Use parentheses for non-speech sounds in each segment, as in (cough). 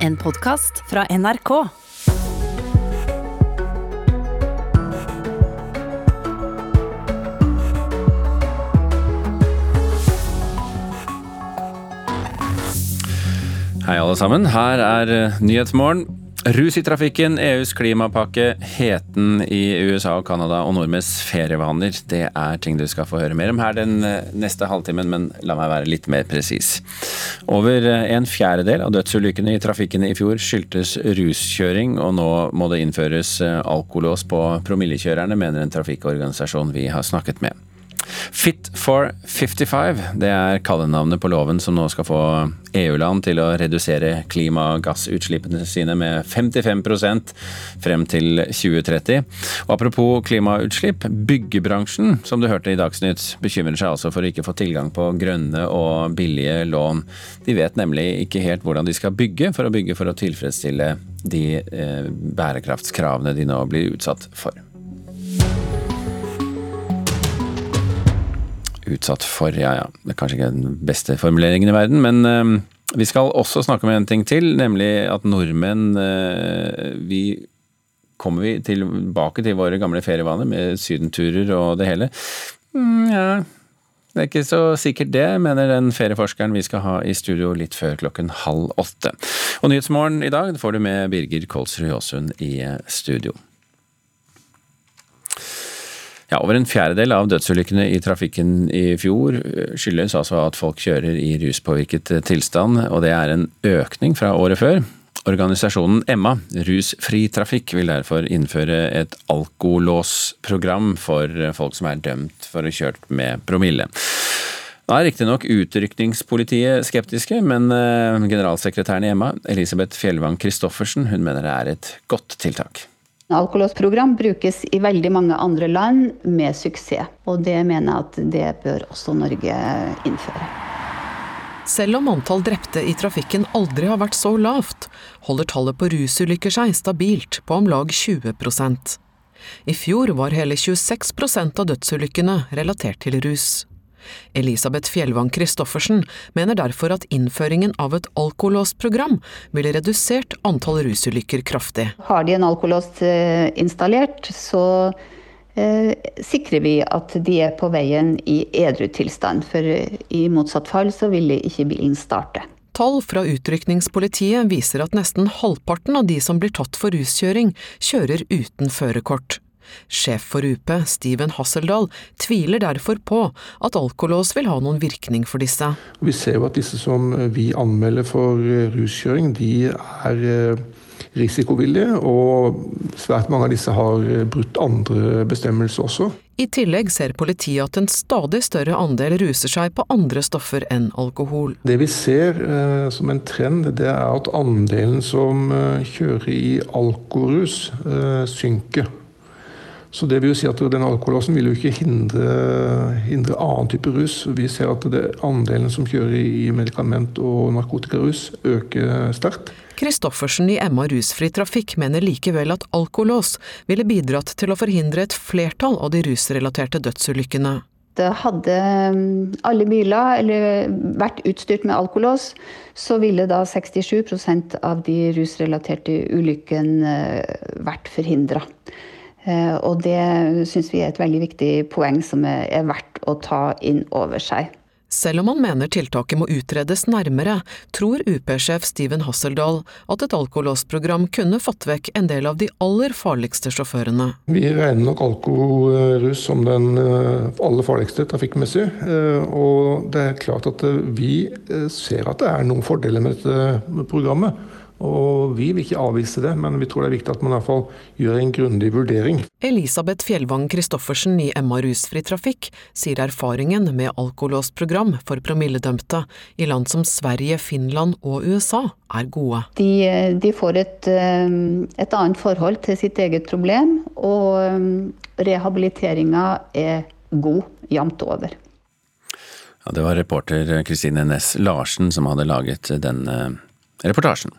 En podkast fra NRK. Hei alle sammen, her er eh, Nyhetsmorgen. Rus i trafikken, EUs klimapakke, heten i USA og Canada og nordmenns ferievaner. Det er ting du skal få høre mer om her den eh, neste halvtimen, men la meg være litt mer presis. Over eh, en fjerdedel av dødsulykkene i trafikken i fjor skyldtes ruskjøring, og nå må det innføres alkolås på promillekjørerne, mener en trafikkorganisasjon vi har snakket med. Fit for 55, det er kallenavnet på loven som nå skal få EU-land til å redusere klimagassutslippene sine med 55% frem til 2030. Og apropos klimautslipp, byggebransjen, som du hørte i Dagsnytt, bekymrer seg altså for å ikke få tilgang på grønne og billige lån. De vet nemlig ikke helt hvordan de skal bygge for å bygge for å tilfredsstille de eh, bærekraftskravene de nå blir utsatt for. Utsatt for. Ja ja, det er kanskje ikke den beste formuleringen i verden, men uh, vi skal også snakke om en ting til, nemlig at nordmenn uh, Vi kommer vi tilbake til våre gamle ferievaner med sydenturer og det hele. Mm, ja, det er ikke så sikkert det, mener den ferieforskeren vi skal ha i studio litt før klokken halv åtte. Og Nyhetsmorgen i dag får du med Birger Kolsrud Jåsund i eh, studio. Ja, Over en fjerdedel av dødsulykkene i trafikken i fjor eh, skyldes altså at folk kjører i ruspåvirket eh, tilstand, og det er en økning fra året før. Organisasjonen Emma, Rusfri Trafikk, vil derfor innføre et alkolåsprogram for eh, folk som er dømt for å ha kjørt med promille. Da er riktignok utrykningspolitiet skeptiske, men generalsekretæren i Emma, Elisabeth Fjellvang Christoffersen, hun mener det er et godt tiltak. Alkolåsprogram brukes i veldig mange andre land med suksess, og det mener jeg at det bør også Norge innføre. Selv om antall drepte i trafikken aldri har vært så lavt, holder tallet på rusulykker seg stabilt på om lag 20% I fjor var hele 26% av dødsulykkene relatert til rus. Elisabeth Fjellvang Christoffersen mener derfor at innføringen av et alkolåsprogram ville redusert antall rusulykker kraftig. Har de en alkolås eh, installert, så eh, sikrer vi at de er på veien i edru tilstand. For eh, i motsatt fall så ville ikke bilen starte. Tall fra utrykningspolitiet viser at nesten halvparten av de som blir tatt for ruskjøring, kjører uten førerkort. Sjef for UP, Steven Hasseldal, tviler derfor på at alkolås vil ha noen virkning for disse. Vi ser jo at disse som vi anmelder for eh, ruskjøring, de er eh, risikovillige, og svært mange av disse har eh, brutt andre bestemmelser også. I tillegg ser politiet at en stadig større andel ruser seg på andre stoffer enn alkohol. Det vi ser eh, som en trend, det er at andelen som kjører i alkorus eh, synker. Så det vil jo si at den alkoholåsen vil jo ikke hindre, hindre, annen type rus. Vi ser at det, andelen som kjører i medikament- og narkotikarus øker sterkt. Kristoffersen i Emma rusfri trafikk mener likevel at alkolås ville bidratt til å forhindre et flertall av de rusrelaterte dødsulykkene. Hadde mm, alle biler vært utstyrt med alkolås, så ville da 67% av de rusrelaterte ulykkene eh, vært forhindra. Eh, og det syns vi er et veldig viktig poeng som er verdt å ta inn over seg. Selv om han mener tiltaket må utredes nærmere, tror UP-sjef Steven Hasseldal at et alkolåsprogram kunne fått vekk en del av de aller farligste sjåførene. Vi regner nok alkorus som den eh, aller farligste trafikkmessig. Eh, og det er klart at vi ser at det er noen fordeler med dette programmet. Og vi vil ikke avvise det, men vi tror det er viktig at man i hvert fall gjør en grundig vurdering. Elisabeth Fjellvang Christoffersen i Emma Rusfri Trafikk sier erfaringen med alkolåsprogram for promilledømte i land som Sverige, Finland og USA er gode. De, de får et, eh, et, annet forhold til sitt eget problem, og eh, rehabiliteringa er god jevnt over. Ja, det var reporter Kristine Næss Larsen som hadde laget denne reportasjen.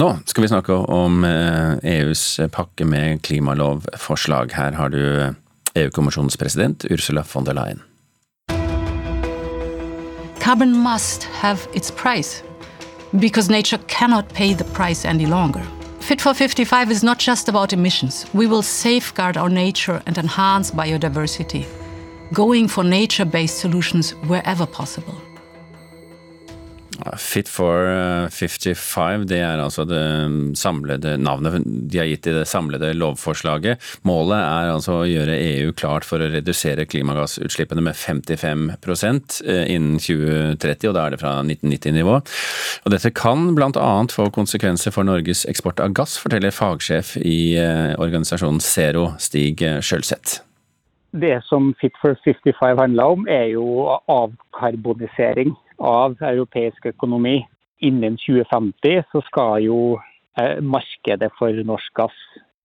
Nå skal vi snakke om EUs eh, e pakke med klimalovforslag. Her har du EU-kommisjonens president Ursula von der Leyen. Carbon must have its price. because nature cannot pay the price any longer. Fit for 55 is not just about emissions. We will safeguard our nature and enhance biodiversity, going for nature based solutions wherever possible. Fit for 55, det er altså det samlede navnet de har gitt i det samlede lovforslaget. Målet er altså å gjøre EU klart for å redusere klimagassutslippene med 55 innen 2030, og da er det fra 1990-nivå. Og Dette kan bl.a. få konsekvenser for Norges eksport av gass, forteller fagsjef i organisasjonen Zero, Stig Sjølseth. Det som Fit for 55 handler om, er jo avkarbonisering av europeisk økonomi. Innen 2050 så skal jo markedet for norsk gass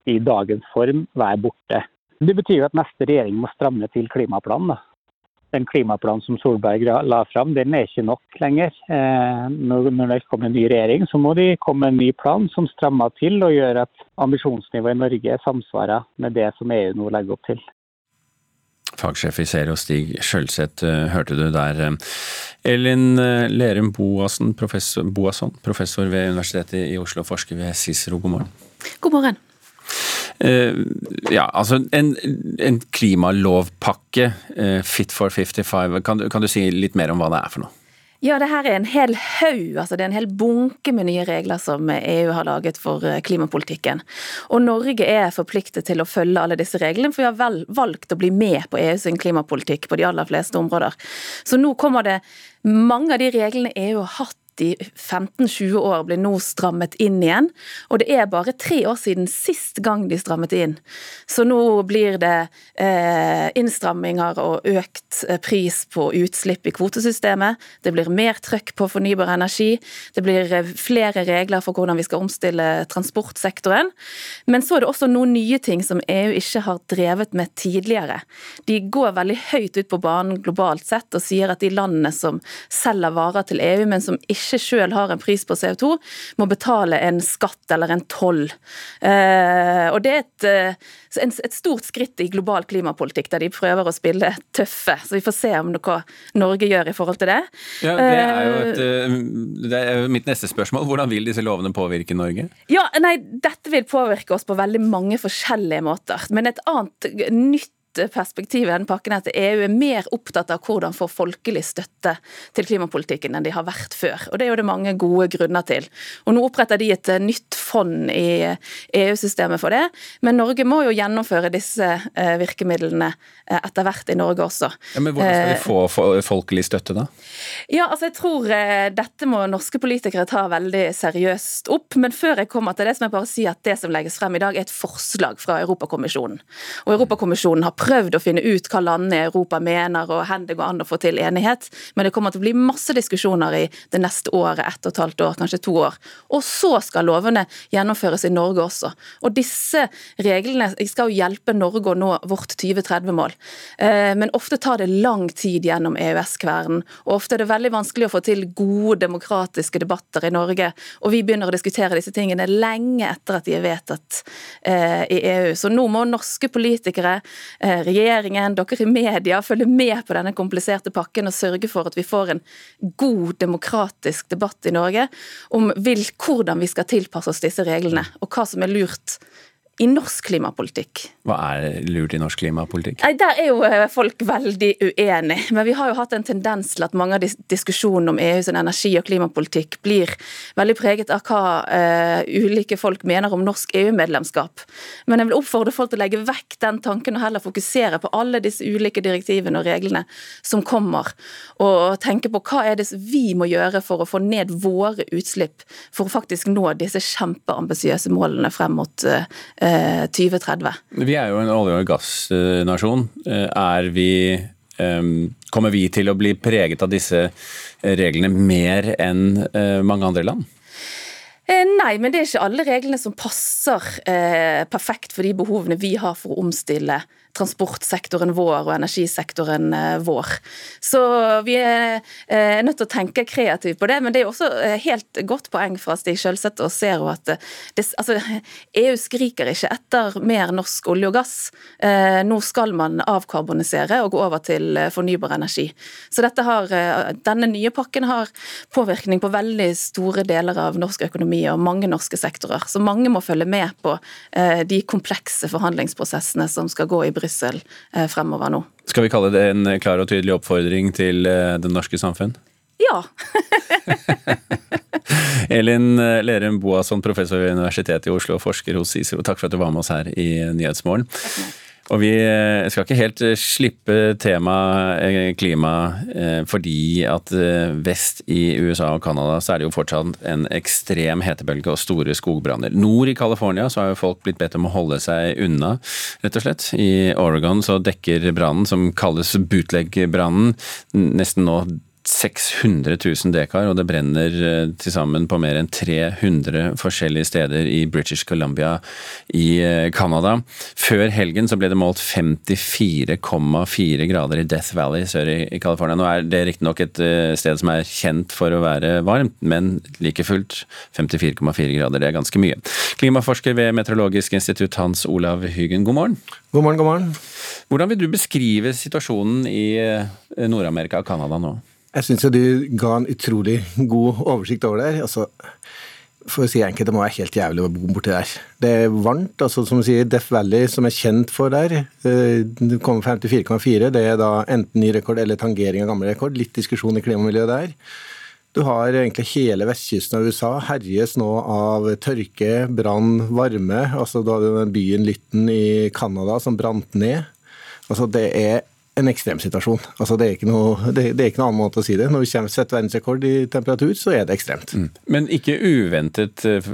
i dagens form være borte. Det betyr jo at neste regjering må stramme til klimaplanen. Den klimaplanen som Solberg la fram, den er ikke nok lenger. Når det kommer en ny regjering, så må de komme med en ny plan som strammer til og gjør at ambisjonsnivået i Norge samsvarer med det som EU nå legger opp til. Fagsjef i Zero Stig Skjølseth hørte du der. Elin Lerum Boasson professor, Boasson, professor ved Universitetet i Oslo og forsker ved Cicero, god morgen. God morgen. Uh, ja, altså en, en klimalovpakke, uh, Fit for 55, kan du, kan du si litt mer om hva det er for noe? Ja, det her er en hel haug, altså det er en hel bunke med nye regler som EU har laget for klimapolitikken. Og Norge er forpliktet til å følge alle disse reglene, for vi har vel valgt å bli med på EUs klimapolitikk på de aller fleste områder. Så nå kommer det mange av de reglene EU har hatt 15-20 år blir nå strammet inn igjen. Og det er bare tre år siden sist gang de strammet inn. Så nå blir det eh, innstramminger og økt pris på utslipp i kvotesystemet. Det blir mer trøkk på fornybar energi. Det blir flere regler for hvordan vi skal omstille transportsektoren. Men så er det også noen nye ting som EU ikke har drevet med tidligere. De går veldig høyt ut på banen globalt sett og sier at de landene som selger varer til EU, men som ikke ikke selv har en pris på CO2, må betale en skatt eller en toll. Eh, og Det er et, et, stort skritt i global klimapolitikk, der de prøver å spille tøffe. Så vi får se om noe Norge gjør i forhold til det. Ja, Det er jo et, det er mitt neste spørsmål. Hvordan vil disse lovene påvirke Norge? Ja, nei, Dette vil påvirke oss på veldig mange forskjellige måter. Men et annet nytt perspektiv i denne pakken er at EU er mer opptatt av hvordan få folkelig støtte til klimapolitikken enn de har vært før. Og Det er jo det mange gode grunner til. Og Nå oppretter de et nytt fond i EU-systemet for det, men Norge må jo gjennomføre disse virkemidlene etter hvert i Norge også. Ja, men Hvordan skal de få folkelig støtte, da? Ja, altså jeg tror Dette må norske politikere ta veldig seriøst opp. Men før jeg kommer til det, så må jeg bare si at det som legges frem i dag, er et forslag fra Europakommisjonen. Og Europakommisjonen har prøvd å finne ut hva landene i Europa mener og hvor det går an å få til enighet. Men det kommer til å bli masse diskusjoner i det neste året, ett og et halvt år, kanskje to år. Og så skal lovene gjennomføres i Norge også. Og disse reglene skal jo hjelpe Norge å nå vårt 2030-mål. Men ofte tar det lang tid gjennom EØS-kvernen. Og ofte er det veldig vanskelig å få til gode demokratiske debatter i Norge. Og vi begynner å diskutere disse tingene lenge etter at de er vedtatt i EU. Så nå må norske politikere regjeringen, dere i media, følge med på denne kompliserte pakken og sørge for at vi får en god demokratisk debatt i Norge om hvordan vi skal tilpasse oss disse reglene, og hva som er lurt i norsk klimapolitikk. Hva er lurt i norsk klimapolitikk? Nei, Der er jo folk veldig uenig. Men vi har jo hatt en tendens til at mange av diskusjonene om EUs energi- og klimapolitikk blir veldig preget av hva uh, ulike folk mener om norsk EU-medlemskap. Men jeg vil oppfordre folk til å legge vekk den tanken og heller fokusere på alle disse ulike direktivene og reglene som kommer, og tenke på hva er det vi må gjøre for å få ned våre utslipp for å faktisk nå disse kjempeambisiøse målene frem mot uh, 2030. Vi er jo en olje- og gassnasjon. Er vi Kommer vi til å bli preget av disse reglene mer enn mange andre land? nei, men det er ikke alle reglene som passer eh, perfekt for de behovene vi har for å omstille transportsektoren vår og energisektoren eh, vår. Så vi er eh, nødt til å tenke kreativt på det. Men det er også eh, helt godt poeng fra Stig Skjølseth og ser at det, altså, EU skriker ikke etter mer norsk olje og gass. Nå skal man avkarbonisere og gå over til fornybar energi. Så har, denne nye pakken har påvirkning på veldig store deler av norsk økonomi og mange norske sektorer. Så mange må følge med på de komplekse forhandlingsprosessene som skal gå i Brussel Brussel eh, fremover nå. Skal vi kalle det en klar og tydelig oppfordring til eh, det norske samfunn? Ja. (laughs) Elin eh, Lerum Boasson, professor ved Universitetet i Oslo og forsker hos CICERO, takk for at du var med oss her i Nyhetsmorgen. Og vi eh, skal ikke helt eh, slippe temaet eh, klima fordi at vest i USA og Canada så er det jo fortsatt en ekstrem hetebølge og store skogbranner. Nord i California så har jo folk blitt bedt om å holde seg unna, rett og slett. I Oregon så dekker brannen, som kalles bootleg-brannen, nesten nå 600 000 dekar, og det brenner eh, til sammen på mer enn 300 forskjellige steder i British Columbia i eh, Canada. Før helgen så ble det målt 54,4 grader i Death Valley sør i California. Nå er det riktignok et eh, sted som er kjent for å være varmt, men like fullt 54,4 grader, det er ganske mye. Klimaforsker ved Meteorologisk institutt Hans Olav Hyggen, god morgen. God morgen, god morgen. Hvordan vil du beskrive situasjonen i Nord-Amerika og Canada nå? Jeg syns du ga en utrolig god oversikt over det. Altså, for å si enkelt, det må være helt jævlig å bo borti der. Det er varmt. altså Som du sier, Death Valley, som er kjent for der, eh, det kommer 54,4. Det er da enten ny rekord eller tangering av gammel rekord. Litt diskusjon i klimamiljøet der. Du har egentlig hele vestkysten av USA herjes nå av tørke, brann, varme. altså Du hadde den byen Lytten i Canada som brant ned. Altså Det er en ekstremsituasjon. Altså det, er noe, det, det, er ikke noe annen måte å si det. Når vi setter verdensrekord i temperatur, så er det ekstremt. Mm. Men ikke uventet eh,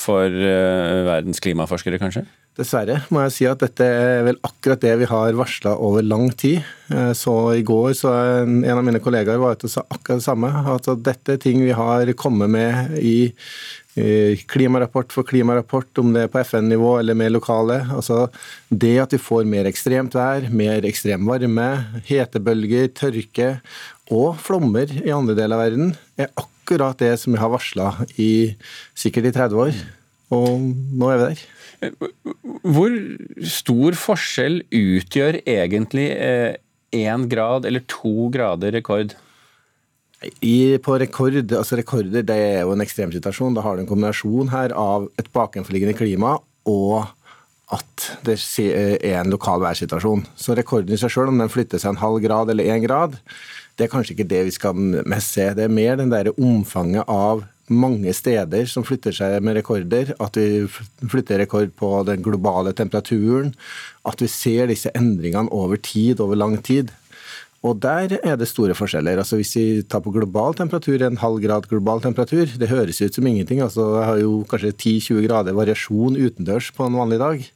for uh, verdens klimaforskere, kanskje? Dessverre må jeg si at dette er vel akkurat det vi har varsla over lang tid. Eh, så I går så en, en av mine kollegaer var ute og sa akkurat det samme. At dette er ting vi har kommet med i klimarapport for klimarapport, om det er på FN-nivå eller mer lokale. Altså det at vi får mer ekstremt vær, mer ekstrem varme, hetebølger, tørke og flommer i andre deler av verden, er akkurat det som vi har varsla i sikkert i 30 år. Og nå er vi der. Hvor stor forskjell utgjør egentlig én grad eller to grader rekord? I, på rekord, altså rekorder det er jo en ekstremsituasjon. Da har du en kombinasjon her av et bakenforliggende klima og at det er en lokal værsituasjon. Så rekorden i seg sjøl, om den flytter seg en halv grad eller én grad, det er kanskje ikke det vi skal mest se. Det er mer den der omfanget av mange steder som flytter seg med rekorder. At vi flytter rekord på den globale temperaturen. At vi ser disse endringene over tid, over lang tid. Og der er det store forskjeller. Altså Hvis vi tar på global temperatur, en halv grad global temperatur, det høres ut som ingenting. Altså Jeg har jo kanskje 10-20 grader variasjon utendørs på en vanlig dag.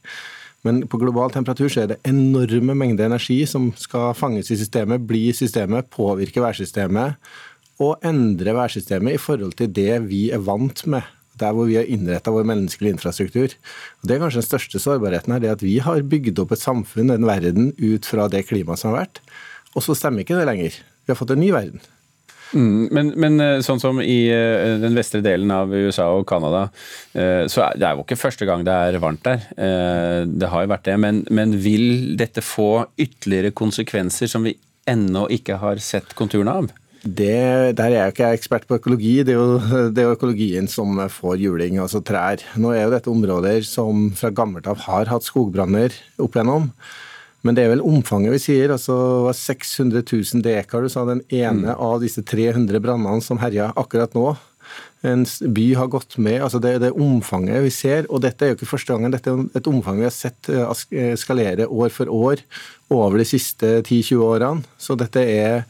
Men på global temperatur så er det enorme mengder energi som skal fanges i systemet, bli i systemet, påvirke værsystemet og endre værsystemet i forhold til det vi er vant med der hvor vi har innretta vår menneskelige infrastruktur. Og det er kanskje den største sårbarheten her, det at vi har bygd opp et samfunn, en verden, ut fra det klimaet som har vært. Og så stemmer ikke det lenger. Vi har fått en ny verden. Mm, men, men, eh, sånn som i eh, den vestre delen av USA og Canada, eh, så er det jo ikke første gang det er varmt der. Det har jo vært det. Men, men vil dette få ytterligere konsekvenser som vi ennå ikke har sett konturene av? Det, der er jeg ikke ekspert på økologi. Det er, jo, (laughs) det er jo økologien som får juling, altså trær. Nå er jo dette områder som fra gammelt av har hatt skogbranner opp igjennom. Men det er vel omfanget vi sier. altså var 600 000 dekar, du sa den ene mm. av disse 300 brannene som herja akkurat nå. En by har gått med. altså Det er det omfanget vi ser. Og dette er jo ikke første gangen. Dette er et omfang vi har sett skalere eskalere år for år over de siste 10-20 årene. Så dette er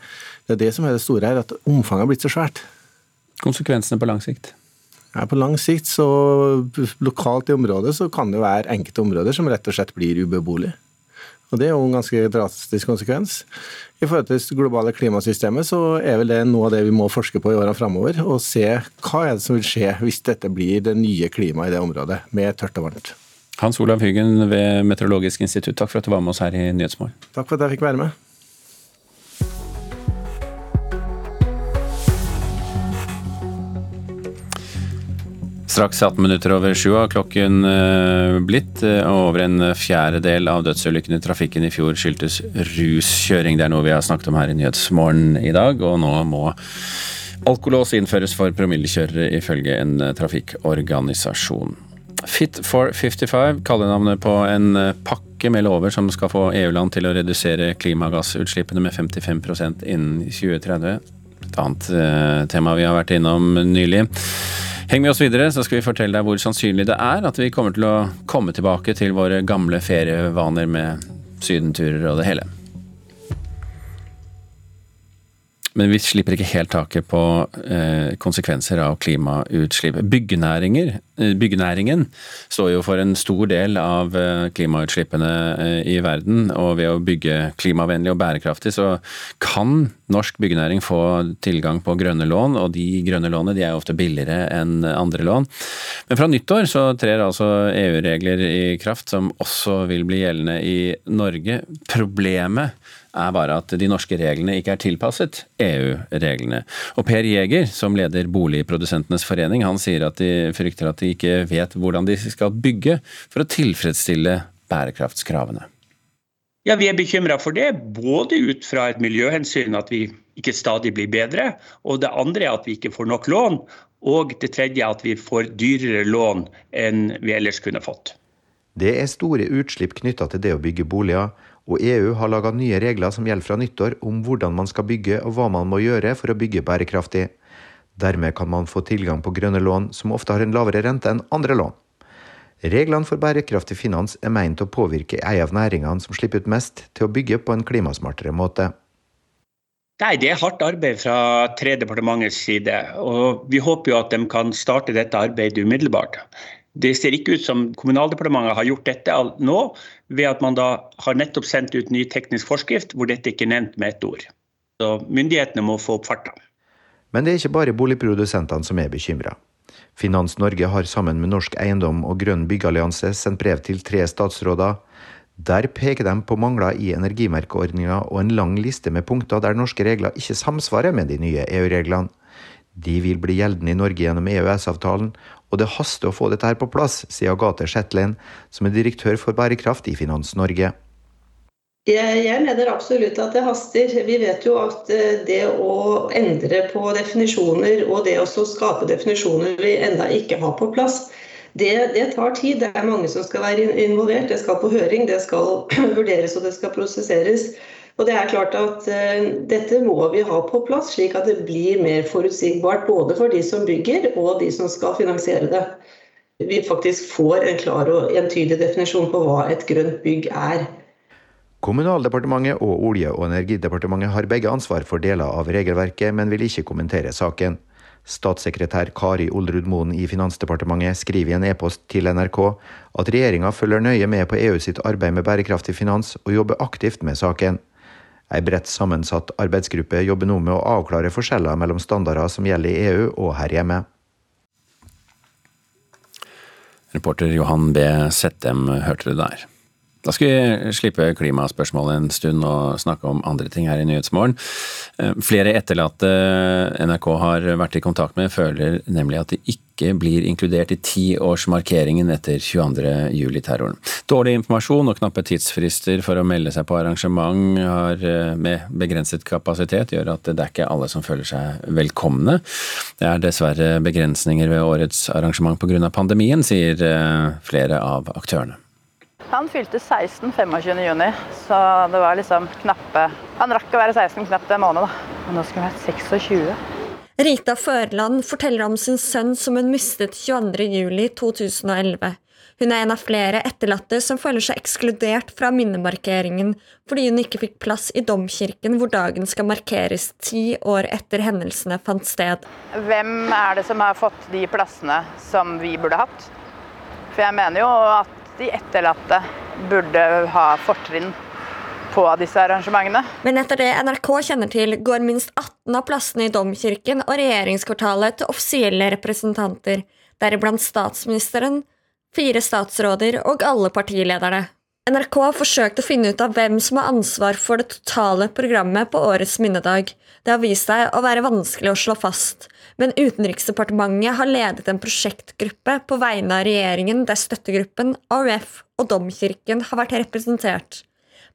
det, er det som er det store her, at omfanget har blitt så svært. Konsekvensene på lang sikt? Ja, på lang sikt, så lokalt i området, så kan det være enkelte områder som rett og slett blir ubeboelige. Og Det er jo en ganske drastisk konsekvens. I forhold til det globale klimasystemet så er vel det noe av det vi må forske på i årene framover. Og se hva er det som vil skje hvis dette blir det nye klimaet i det området, med tørt og varmt. Hans Olav Hyggen ved Meteorologisk institutt, takk for at du var med oss her i Nyhetsmorgen. Takk for at jeg fikk være med. Straks 18 minutter over sju har klokken eh, blitt, og eh, over en fjerdedel av dødsulykkene i trafikken i fjor skyldtes ruskjøring. Det er noe vi har snakket om her i Nyhetsmorgen i dag, og nå må alkolås innføres for promillekjørere ifølge en eh, trafikkorganisasjon. Fit for 55, kallenavnet på en pakke med lover som skal få EU-land til å redusere klimagassutslippene med 55% innen 2030. Et annet tema vi har vært innom nylig. Heng med oss videre, så skal vi fortelle deg hvor sannsynlig det er at vi kommer til å komme tilbake til våre gamle ferievaner med sydenturer og det hele. Men vi slipper ikke helt taket på eh, konsekvenser av klimautslipp. Eh, byggenæringen står jo for en stor del av eh, klimautslippene i verden. Og ved å bygge klimavennlig og bærekraftig, så kan norsk byggenæring få tilgang på grønne lån. Og de grønne lånene de er ofte billigere enn andre lån. Men fra nyttår så trer altså EU-regler i kraft som også vil bli gjeldende i Norge. Problemet er bare at de norske reglene ikke er tilpasset EU-reglene. Og Per Jæger, som leder Boligprodusentenes forening, han sier at de frykter at de ikke vet hvordan de skal bygge for å tilfredsstille bærekraftskravene. Ja, Vi er bekymra for det, både ut fra et miljøhensyn, at vi ikke stadig blir bedre, og det andre er at vi ikke får nok lån, og det tredje er at vi får dyrere lån enn vi ellers kunne fått. Det er store utslipp knytta til det å bygge boliger, og EU har laga nye regler som gjelder fra nyttår om hvordan man skal bygge og hva man må gjøre for å bygge bærekraftig. Dermed kan man få tilgang på grønne lån som ofte har en lavere rente enn andre lån. Reglene for bærekraftig finans er meint å påvirke ei av næringene som slipper ut mest, til å bygge på en klimasmartere måte. Nei, Det er hardt arbeid fra tre departementers side. og Vi håper jo at de kan starte dette arbeidet umiddelbart. Det ser ikke ut som Kommunaldepartementet har gjort dette nå, ved at man da har nettopp sendt ut ny teknisk forskrift hvor dette ikke er nevnt med ett ord. Så myndighetene må få opp farta. Men det er ikke bare boligprodusentene som er bekymra. Finans Norge har sammen med Norsk Eiendom og Grønn byggallianse sendt brev til tre statsråder. Der peker de på mangler i energimerkeordninga og en lang liste med punkter der norske regler ikke samsvarer med de nye EU-reglene. De vil bli gjeldende i Norge gjennom EØS-avtalen, og det haster å få dette her på plass, sier Agathe Shetland, som er direktør for bærekraft i Finans Norge. Jeg mener absolutt at det haster. Vi vet jo at eh, det å endre på definisjoner og det å skape definisjoner vi enda ikke har på plass, det, det, tar tid. Det er mange som skal være involvert. Det skal på høring, det skal (clears throat) vurderes og det skal prosesseres. Og det er klart at uh, Dette må vi ha på plass, slik at det blir mer forutsigbart både for de som bygger og de som skal finansiere det. Vi faktisk får en klar og entydig definisjon på hva et grønt bygg er. Kommunaldepartementet og Olje- og energidepartementet har begge ansvar for deler av regelverket, men vil ikke kommentere saken. Statssekretær Kari Olrud Moen i Finansdepartementet skriver i en e-post til NRK at regjeringa følger nøye med på EU sitt arbeid med bærekraftig finans, og jobber aktivt med saken. Ei bredt sammensatt arbeidsgruppe jobber nå med å avklare forskjeller mellom standarder som gjelder i EU og her hjemme. Reporter Johan B. Settem hørte det der. Da skal vi slippe klimaspørsmålet en stund og snakke om andre ting her i Nyhetsmorgen. Eh, flere etterlatte NRK har vært i kontakt med, føler nemlig at de ikke blir inkludert i tiårsmarkeringen etter 22.07-terroren. Dårlig informasjon og knappe tidsfrister for å melde seg på arrangement har eh, med begrenset kapasitet gjør at det er ikke alle som føler seg velkomne. Det er dessverre begrensninger ved årets arrangement pga. pandemien, sier eh, flere av aktørene. Han fylte 16 25.6, så det var liksom knappe Han rakk å være 16 knapt en måned, da. Men nå skulle han vært 26. Rita Førland forteller om sin sønn som hun mistet 22.07.2011. Hun er en av flere etterlatte som føler seg ekskludert fra minnemarkeringen fordi hun ikke fikk plass i domkirken hvor dagen skal markeres ti år etter hendelsene fant sted. Hvem er det som har fått de plassene som vi burde hatt? For jeg mener jo at de etterlatte burde ha fortrinn på disse arrangementene. Men etter det NRK kjenner til, går minst 18 av plassene i Domkirken og regjeringskvartalet til offisielle representanter, deriblant statsministeren, fire statsråder og alle partilederne. NRK har forsøkt å finne ut av hvem som har ansvar for det totale programmet på årets minnedag. Det har vist seg å være vanskelig å slå fast, men Utenriksdepartementet har ledet en prosjektgruppe på vegne av regjeringen der støttegruppen, AUF og Domkirken har vært representert.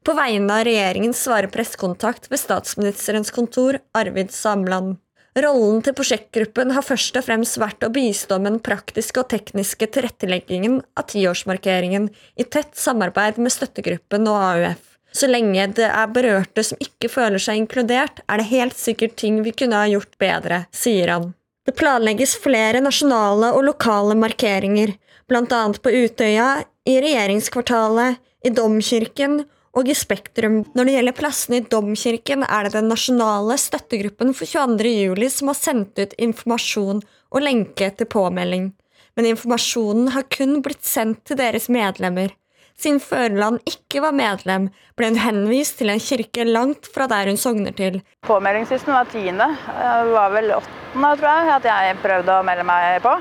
På vegne av regjeringen svarer pressekontakt ved statsministerens kontor, Arvid Samland. Rollen til prosjektgruppen har først og fremst vært å bistå med den praktiske og tekniske tilretteleggingen av tiårsmarkeringen i tett samarbeid med støttegruppen og AUF. Så lenge det er berørte som ikke føler seg inkludert, er det helt sikkert ting vi kunne ha gjort bedre, sier han. Det planlegges flere nasjonale og lokale markeringer, bl.a. på Utøya, i regjeringskvartalet, i Domkirken og i Spektrum. Når det gjelder plassene i Domkirken, er det den nasjonale støttegruppen for 22. juli som har sendt ut informasjon og lenke til påmelding. Men informasjonen har kun blitt sendt til deres medlemmer. Siden Førland ikke var medlem, ble hun henvist til en kirke langt fra der hun sogner til. Påmeldingsfristen var tiende. Det var vel åttende, tror jeg, at jeg prøvde å melde meg på.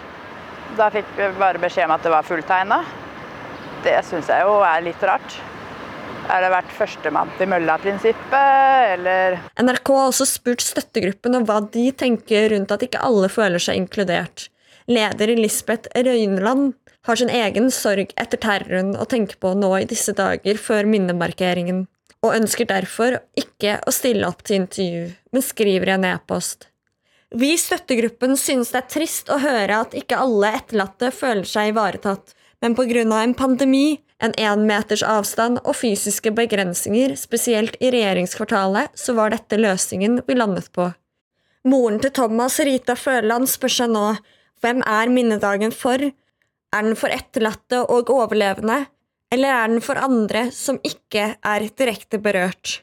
Da fikk vi bare beskjed om at det var fulltegna. Det syns jeg jo er litt rart. Er det vært førstemann til mølla-prinsippet, eller NRK har også spurt støttegruppen om hva de tenker rundt at ikke alle føler seg inkludert. Leder Lisbeth Røyneland har sin egen sorg etter terroren å tenke på nå i disse dager før minnemarkeringen, og ønsker derfor ikke å stille opp til intervju, men skriver i en e-post. Vi i støttegruppen synes det er trist å høre at ikke alle etterlatte føler seg ivaretatt, men pga. en pandemi en én meters avstand og fysiske begrensninger, spesielt i regjeringskvartalet, så var dette løsningen vi landet på. Moren til Thomas, Rita Føland, spør seg nå hvem er minnedagen for? Er den for etterlatte og overlevende, eller er den for andre som ikke er direkte berørt?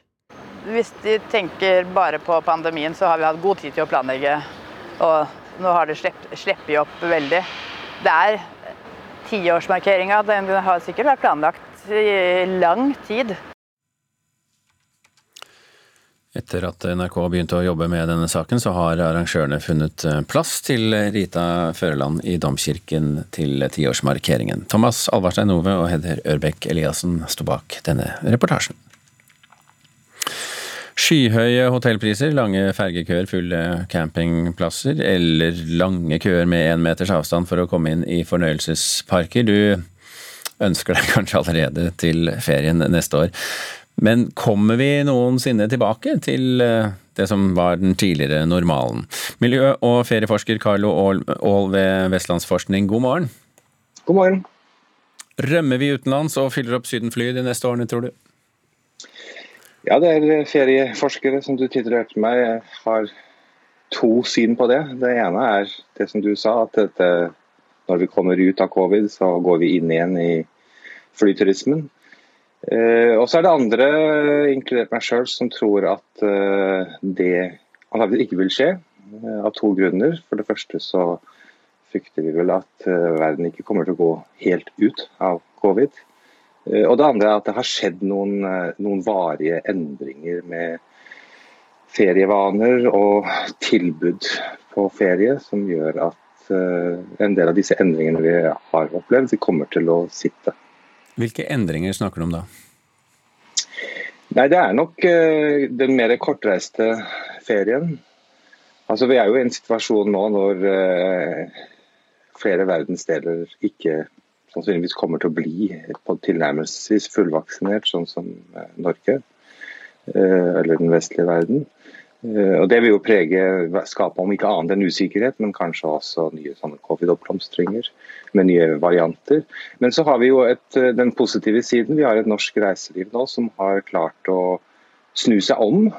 Hvis de tenker bare på pandemien, så har vi hatt god tid til å planlegge. Og nå har det sluppet opp veldig. Det er tiårsmarkeringa den har sikkert vært planlagt i lang tid. Etter at NRK begynte å jobbe med denne saken, så har arrangørene funnet eh, plass til Rita Føreland i Domkirken til tiårsmarkeringen. Thomas Alvarstein Ove og Heder Ørbekk Eliassen sto bak denne reportasjen. Skyhøye hotellpriser, lange fergekøer, fulle campingplasser eller lange køer med én meters avstand for å komme inn i fornøyelsesparker. Du ønsker deg (laughs) kanskje allerede til ferien neste år. Men kommer vi noensinne tilbake til eh, det som var den tidligere normalen? Miljø- og ferieforsker Carlo Aall ved Vestlandsforskning, god morgen. God morgen. Rømmer vi utenlands og fyller opp sydenfly de neste årene, tror du? Ja, det er ferieforskere som du titulerte meg, har to syn på det. Det ene er det som du sa, at dette, når vi kommer ut av covid, så går vi inn igjen i flyturismen. Eh, og så er det andre, inkludert meg sjøl, som tror at eh, det antakelig ikke vil skje. Eh, av to grunner. For det første så frykter vi vel at eh, verden ikke kommer til å gå helt ut av covid. Eh, og det andre er at det har skjedd noen, eh, noen varige endringer med ferievaner og tilbud på ferie, som gjør at eh, en del av disse endringene vi har opplevd, de kommer til å sitte. Hvilke endringer snakker du om da? Nei, Det er nok den mer kortreiste ferien. Altså, Vi er jo i en situasjon nå når flere verdensdeler ikke sannsynligvis kommer til å bli tilnærmelsesvis fullvaksinert, sånn som eh, Norge eh, eller den vestlige verden. Eh, og Det vil jo prege skape om ikke annet enn usikkerhet, men kanskje også nye covid-oppblomstringer med nye varianter. Men så har vi jo et, den positive siden. Vi har et norsk reiseliv nå som har klart å snu seg om.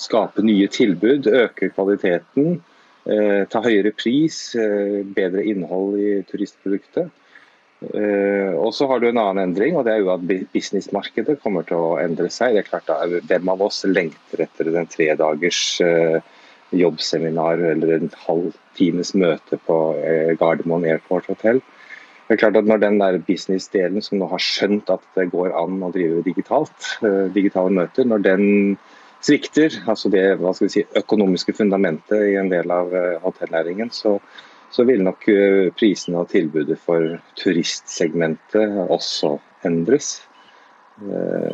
Skape nye tilbud, øke kvaliteten ta høyere pris, eh, bedre innhold i turistproduktet. Eh, og så har du en annen endring, og det er jo at businessmarkedet kommer til å endre seg. Det er klart da, Hvem av oss lengter etter den tredagers jobbseminar eller en halv times møte på Gardermoen Airport Hotel? Det er klart at Når den der business-delen som nå har skjønt at det går an å drive digitalt, eh, digitale møter, når den svikter, altså det si, økonomiske fundamentet i en del av eh, hotellnæringen, så, så vil nok eh, prisene og tilbudet for turistsegmentet også endres.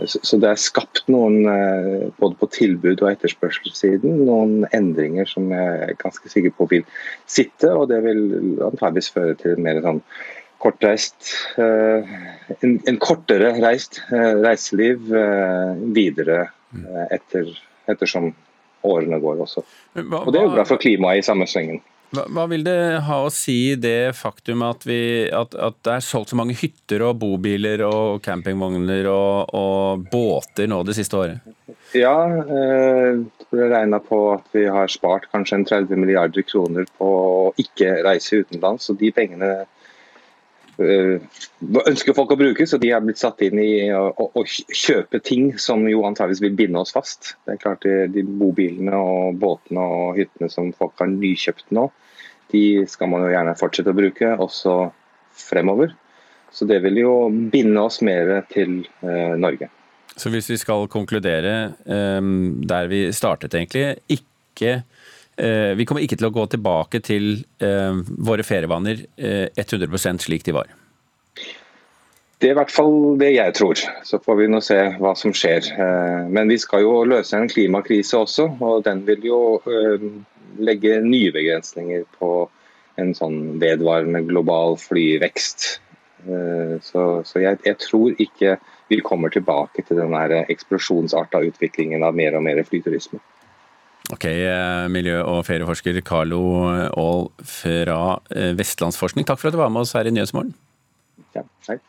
Så det er skapt noen, både på tilbud- og etterspørselssiden, noen endringer som jeg er ganske sikker på vil sitte. Og det vil antageligvis føre til mer sånn kortreist eh, en, en, kortere reist eh, reiseliv eh, videre etter, ettersom årene går også. Og Det er jo bra for klimaet i samme slengen. Hva, hva, vil det ha å si det faktum at, vi, at, at, det er solgt så mange hytter og bobiler og campingvogner og, og båter nå det siste året? Ja, eh, det regna på at vi har spart kanskje en 30 milliarder kroner på å ikke reise utenlands. og de pengene Eh, ønsker folk å bruke, så de har blitt satt inn i å, å kjøpe ting som jo antageligvis vil binde oss fast. Det er klart de, de Bobilene og båtene og hyttene som folk har nykjøpt nå, de skal man jo gjerne fortsette å bruke også fremover. Så det vil jo binde oss mer til eh, Norge. Så hvis vi skal konkludere eh, der vi startet egentlig, ikke Eh, vi kommer ikke til å gå tilbake til eh, våre ferievaner 100 eh, slik de var. Det er i hvert fall det jeg tror. Så får vi nå se hva som skjer. Men vi skal jo løse en klimakrise også, og den vil jo legge nye begrensninger på en sånn vedvarende global flyvekst. Så, så jeg, jeg, tror ikke vi kommer tilbake til den eksplosjonsarta utviklingen av mer og mer flyturisme. Ok, eh, miljø- og ferieforsker Carlo Aall fra eh, Vestlandsforskning, takk for at du var med oss her i Nyhetsmorgen. Ja, takk.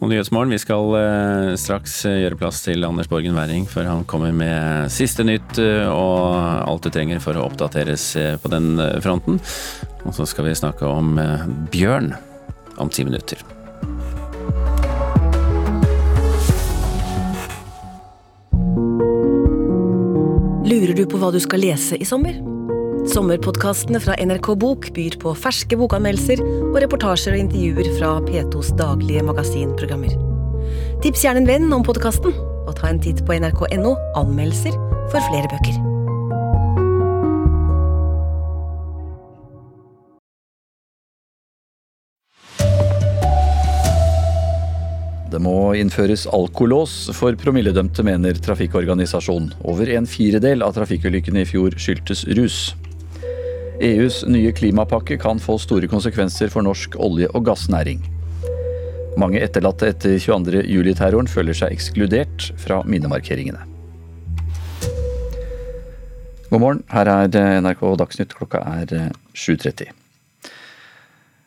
Og Nyhetsmorgen, vi skal eh, straks gjøre plass til Anders Borgen Werring, før han kommer med siste nytt og alt du trenger for å oppdateres på den fronten. Og så skal vi snakke om bjørn om ti minutter. Lurer du på hva du skal lese i sommer? Sommerpodkastene fra NRK Bok byr på ferske bokanmeldelser og reportasjer og intervjuer fra P2s daglige magasinprogrammer. Tips gjerne en venn om podkasten, og ta en titt på nrk.no anmeldelser for flere bøker. Det må innføres alkolås for promilledømte, mener trafikkorganisasjonen. Over en firedel av trafikkulykkene i fjor skyldtes rus. EUs nye klimapakke kan få store konsekvenser for norsk olje- og gassnæring. Mange etterlatte etter 22.07-terroren føler seg ekskludert fra minnemarkeringene. God morgen, her er NRK Dagsnytt. Klokka er 7.30.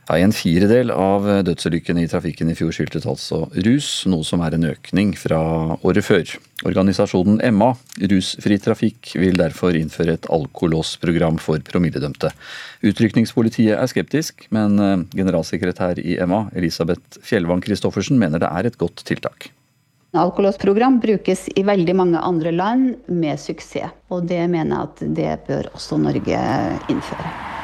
Ja, En firedel av dødsulykkene i trafikken i fjor skyldtes altså rus, noe som er en økning fra året før. Organisasjonen Emma, Rusfri trafikk, vil derfor innføre et alkolåsprogram for promilledømte. Utrykningspolitiet er skeptisk, men eh, generalsekretær i Emma, Elisabeth Fjellvang Christoffersen, mener det er et godt tiltak. Alkolåsprogram brukes i veldig mange andre land med suksess, og det mener jeg at det bør også Norge innføre.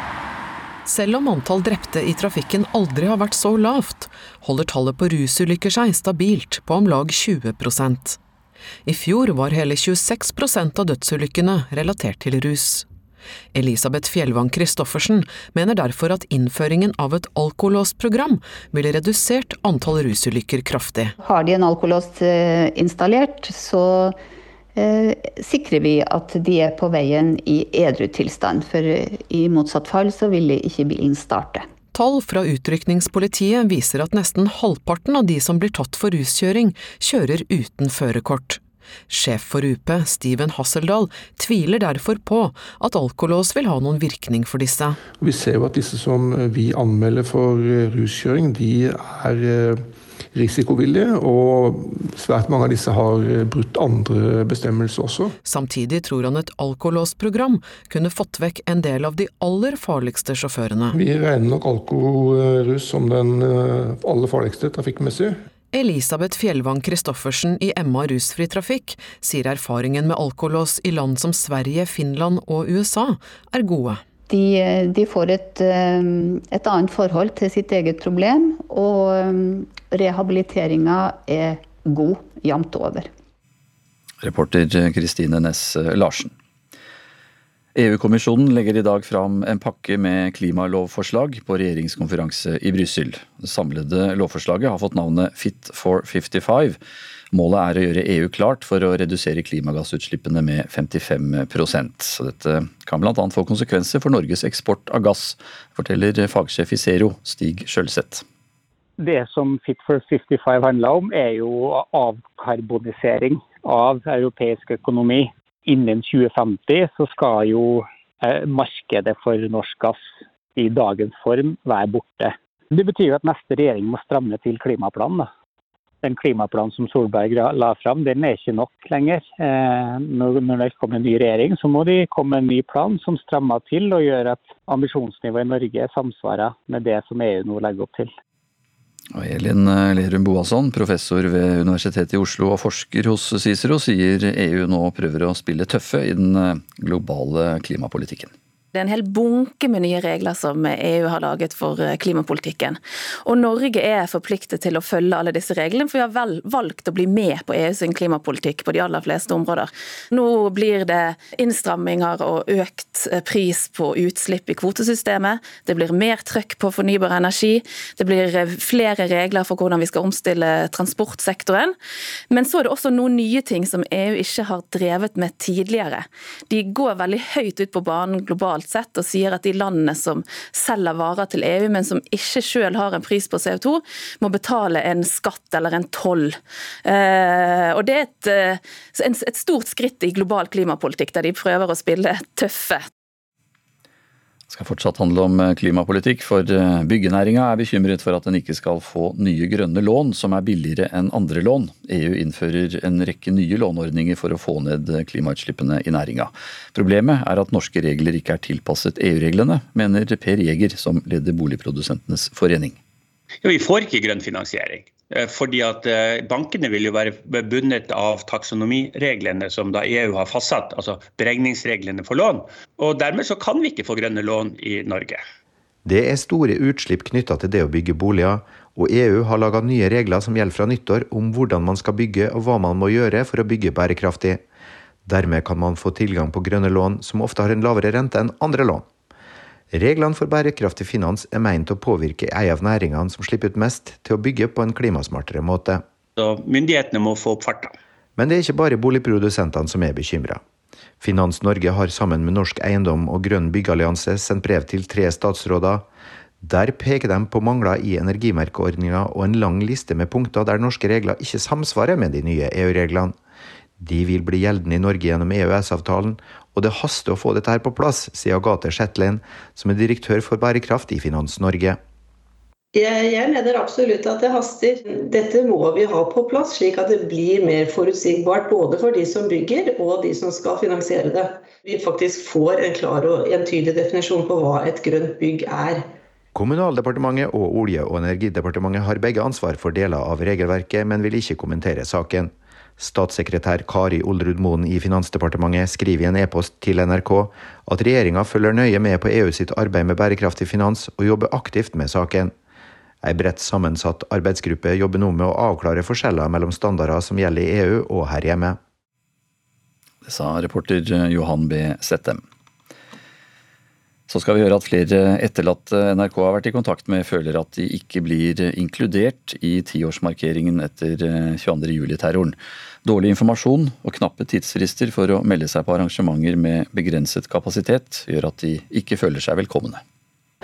Selv om antall drepte i trafikken aldri har vært så lavt, holder tallet på rusulykker seg stabilt på om lag 20% I fjor var hele 26% av dødsulykkene relatert til rus. Elisabeth Fjellvang Christoffersen mener derfor at innføringen av et alkolåsprogram ville redusert antall rusulykker kraftig. Har de en alkolås eh, installert, så sikrer vi at de er på veien i edru tilstand. For i motsatt fall så ville ikke bilen starte. Tall fra utrykningspolitiet viser at nesten halvparten av de som blir tatt for ruskjøring, kjører uten førerkort. Sjef for UP, Steven Hasseldal, tviler derfor på at alkolås vil ha noen virkning for disse. Vi ser jo at disse som vi anmelder for ruskjøring, de er eh, risikovillige, og svært mange av disse har brutt andre bestemmelser også. Samtidig tror han et alkolåsprogram kunne fått vekk en del av de aller farligste sjåførene. Vi regner nok alkorus som den eh, aller farligste trafikkmessig. Elisabeth Fjellvang Christoffersen i Emma rusfri trafikk sier erfaringen med alkolås i land som Sverige, Finland og USA er gode. De, de får et, et, annet forhold til sitt eget problem, og rehabiliteringa er god jevnt over. Reporter Kristine Næss Larsen. EU-kommisjonen legger i dag fram en pakke med klimalovforslag på regjeringskonferanse i Brussel. Det samlede lovforslaget har fått navnet Fit for 55. Målet er å gjøre EU klart for å redusere klimagassutslippene med 55 Så Dette kan bl.a. få konsekvenser for Norges eksport av gass, forteller fagsjef i Zero, Stig Sjølseth. Det som Fit for 55 handler om, er jo avkarbonisering av europeisk økonomi innen 2050 så skal jo eh, markedet for norsk gass i dagens form være borte. Det betyr jo at neste regjering må stramme til klimaplanen. Da. Den klimaplanen som Solberg la fram, den er ikke nok lenger. Eh, når det kommer en ny regjering, så må de komme med en ny plan som strammer til og gjør at ambisjonsnivået i Norge samsvarer med det som EU nå legger opp til. Og Elin eh, Lerum Boasson, professor ved Universitetet i Oslo og forsker hos Cicero, sier EU nå prøver å spille tøffe i den eh, globale klimapolitikken. Det er en hel bunke med nye regler som EU har laget for eh, klimapolitikken. Og Norge er forpliktet til å følge alle disse reglene, for vi har vel valgt å bli med på EUs klimapolitikk på de aller fleste områder. Nå blir det innstramminger og økt eh, pris på utslipp i kvotesystemet. Det blir mer trøkk på fornybar energi. Det blir eh, flere regler for hvordan vi skal omstille transportsektoren. Men så er det også noen nye ting som EU ikke har drevet med tidligere. De går veldig høyt ut på banen globalt globalt sett og sier at de landene som selger varer til EU, men som ikke selv har en pris på CO2, må betale en skatt eller en toll. Eh, og Det er et, eh, et stort skritt i global klimapolitikk, der de prøver å spille tøffe. Skal fortsatt handle om eh, klimapolitikk, for eh, byggenæringa er bekymret for at den ikke skal få nye grønne lån som er billigere enn andre lån. EU innfører en rekke nye låneordninger for å få ned klimautslippene i næringa. Problemet er at norske regler ikke er tilpasset EU-reglene, mener Per Jeger, som leder Boligprodusentenes forening. Jo, vi får ikke grønn finansiering. Eh, fordi at eh, Bankene vil jo være bundet av taksonomireglene som da EU har fastsatt, altså beregningsreglene for lån. Og Dermed så kan vi ikke få grønne lån i Norge. Det er store utslipp knytta til det å bygge boliger, og EU har laga nye regler som gjelder fra nyttår om hvordan man skal bygge og hva man må gjøre for å bygge bærekraftig. Dermed kan man få tilgang på grønne lån som ofte har en lavere rente enn andre lån. Reglene for bærekraftig finans er meint å påvirke ei av næringene som slipper ut mest, til å bygge på en klimasmartere måte. Så myndighetene må få opp farta. Men det er ikke bare boligprodusentene som er bekymra. Finans Norge har sammen med Norsk Eiendom og Grønn byggallianse sendt brev til tre statsråder. Der peker de på mangler i energimerkeordninga og en lang liste med punkter der norske regler ikke samsvarer med de nye EU-reglene. De vil bli gjeldende i Norge gjennom EØS-avtalen, og det haster å få dette her på plass, sier Agathe Shetland, som er direktør for bærekraft i Finans Norge. Jeg mener absolutt at det haster. Dette må vi ha på plass, slik at det blir mer forutsigbart både for de som bygger og de som skal finansiere det. Vi faktisk får en klar og entydig definisjon på hva et grønt bygg er. Kommunaldepartementet og Olje- og energidepartementet har begge ansvar for deler av regelverket, men vil ikke kommentere saken. Statssekretær Kari Olrud Moen i Finansdepartementet skriver i en e-post til NRK at regjeringa følger nøye med på EU sitt arbeid med bærekraftig finans, og jobber aktivt med saken. Ei bredt sammensatt arbeidsgruppe jobber nå med å avklare forskjeller mellom standarder som gjelder i EU og her hjemme. Det sa reporter Johan B. Settem. Så skal vi høre at flere etterlatte NRK har vært i kontakt med, føler at de ikke blir inkludert i tiårsmarkeringen etter 22.07-terroren. Dårlig informasjon og knappe tidsfrister for å melde seg på arrangementer med begrenset kapasitet gjør at de ikke føler seg velkomne.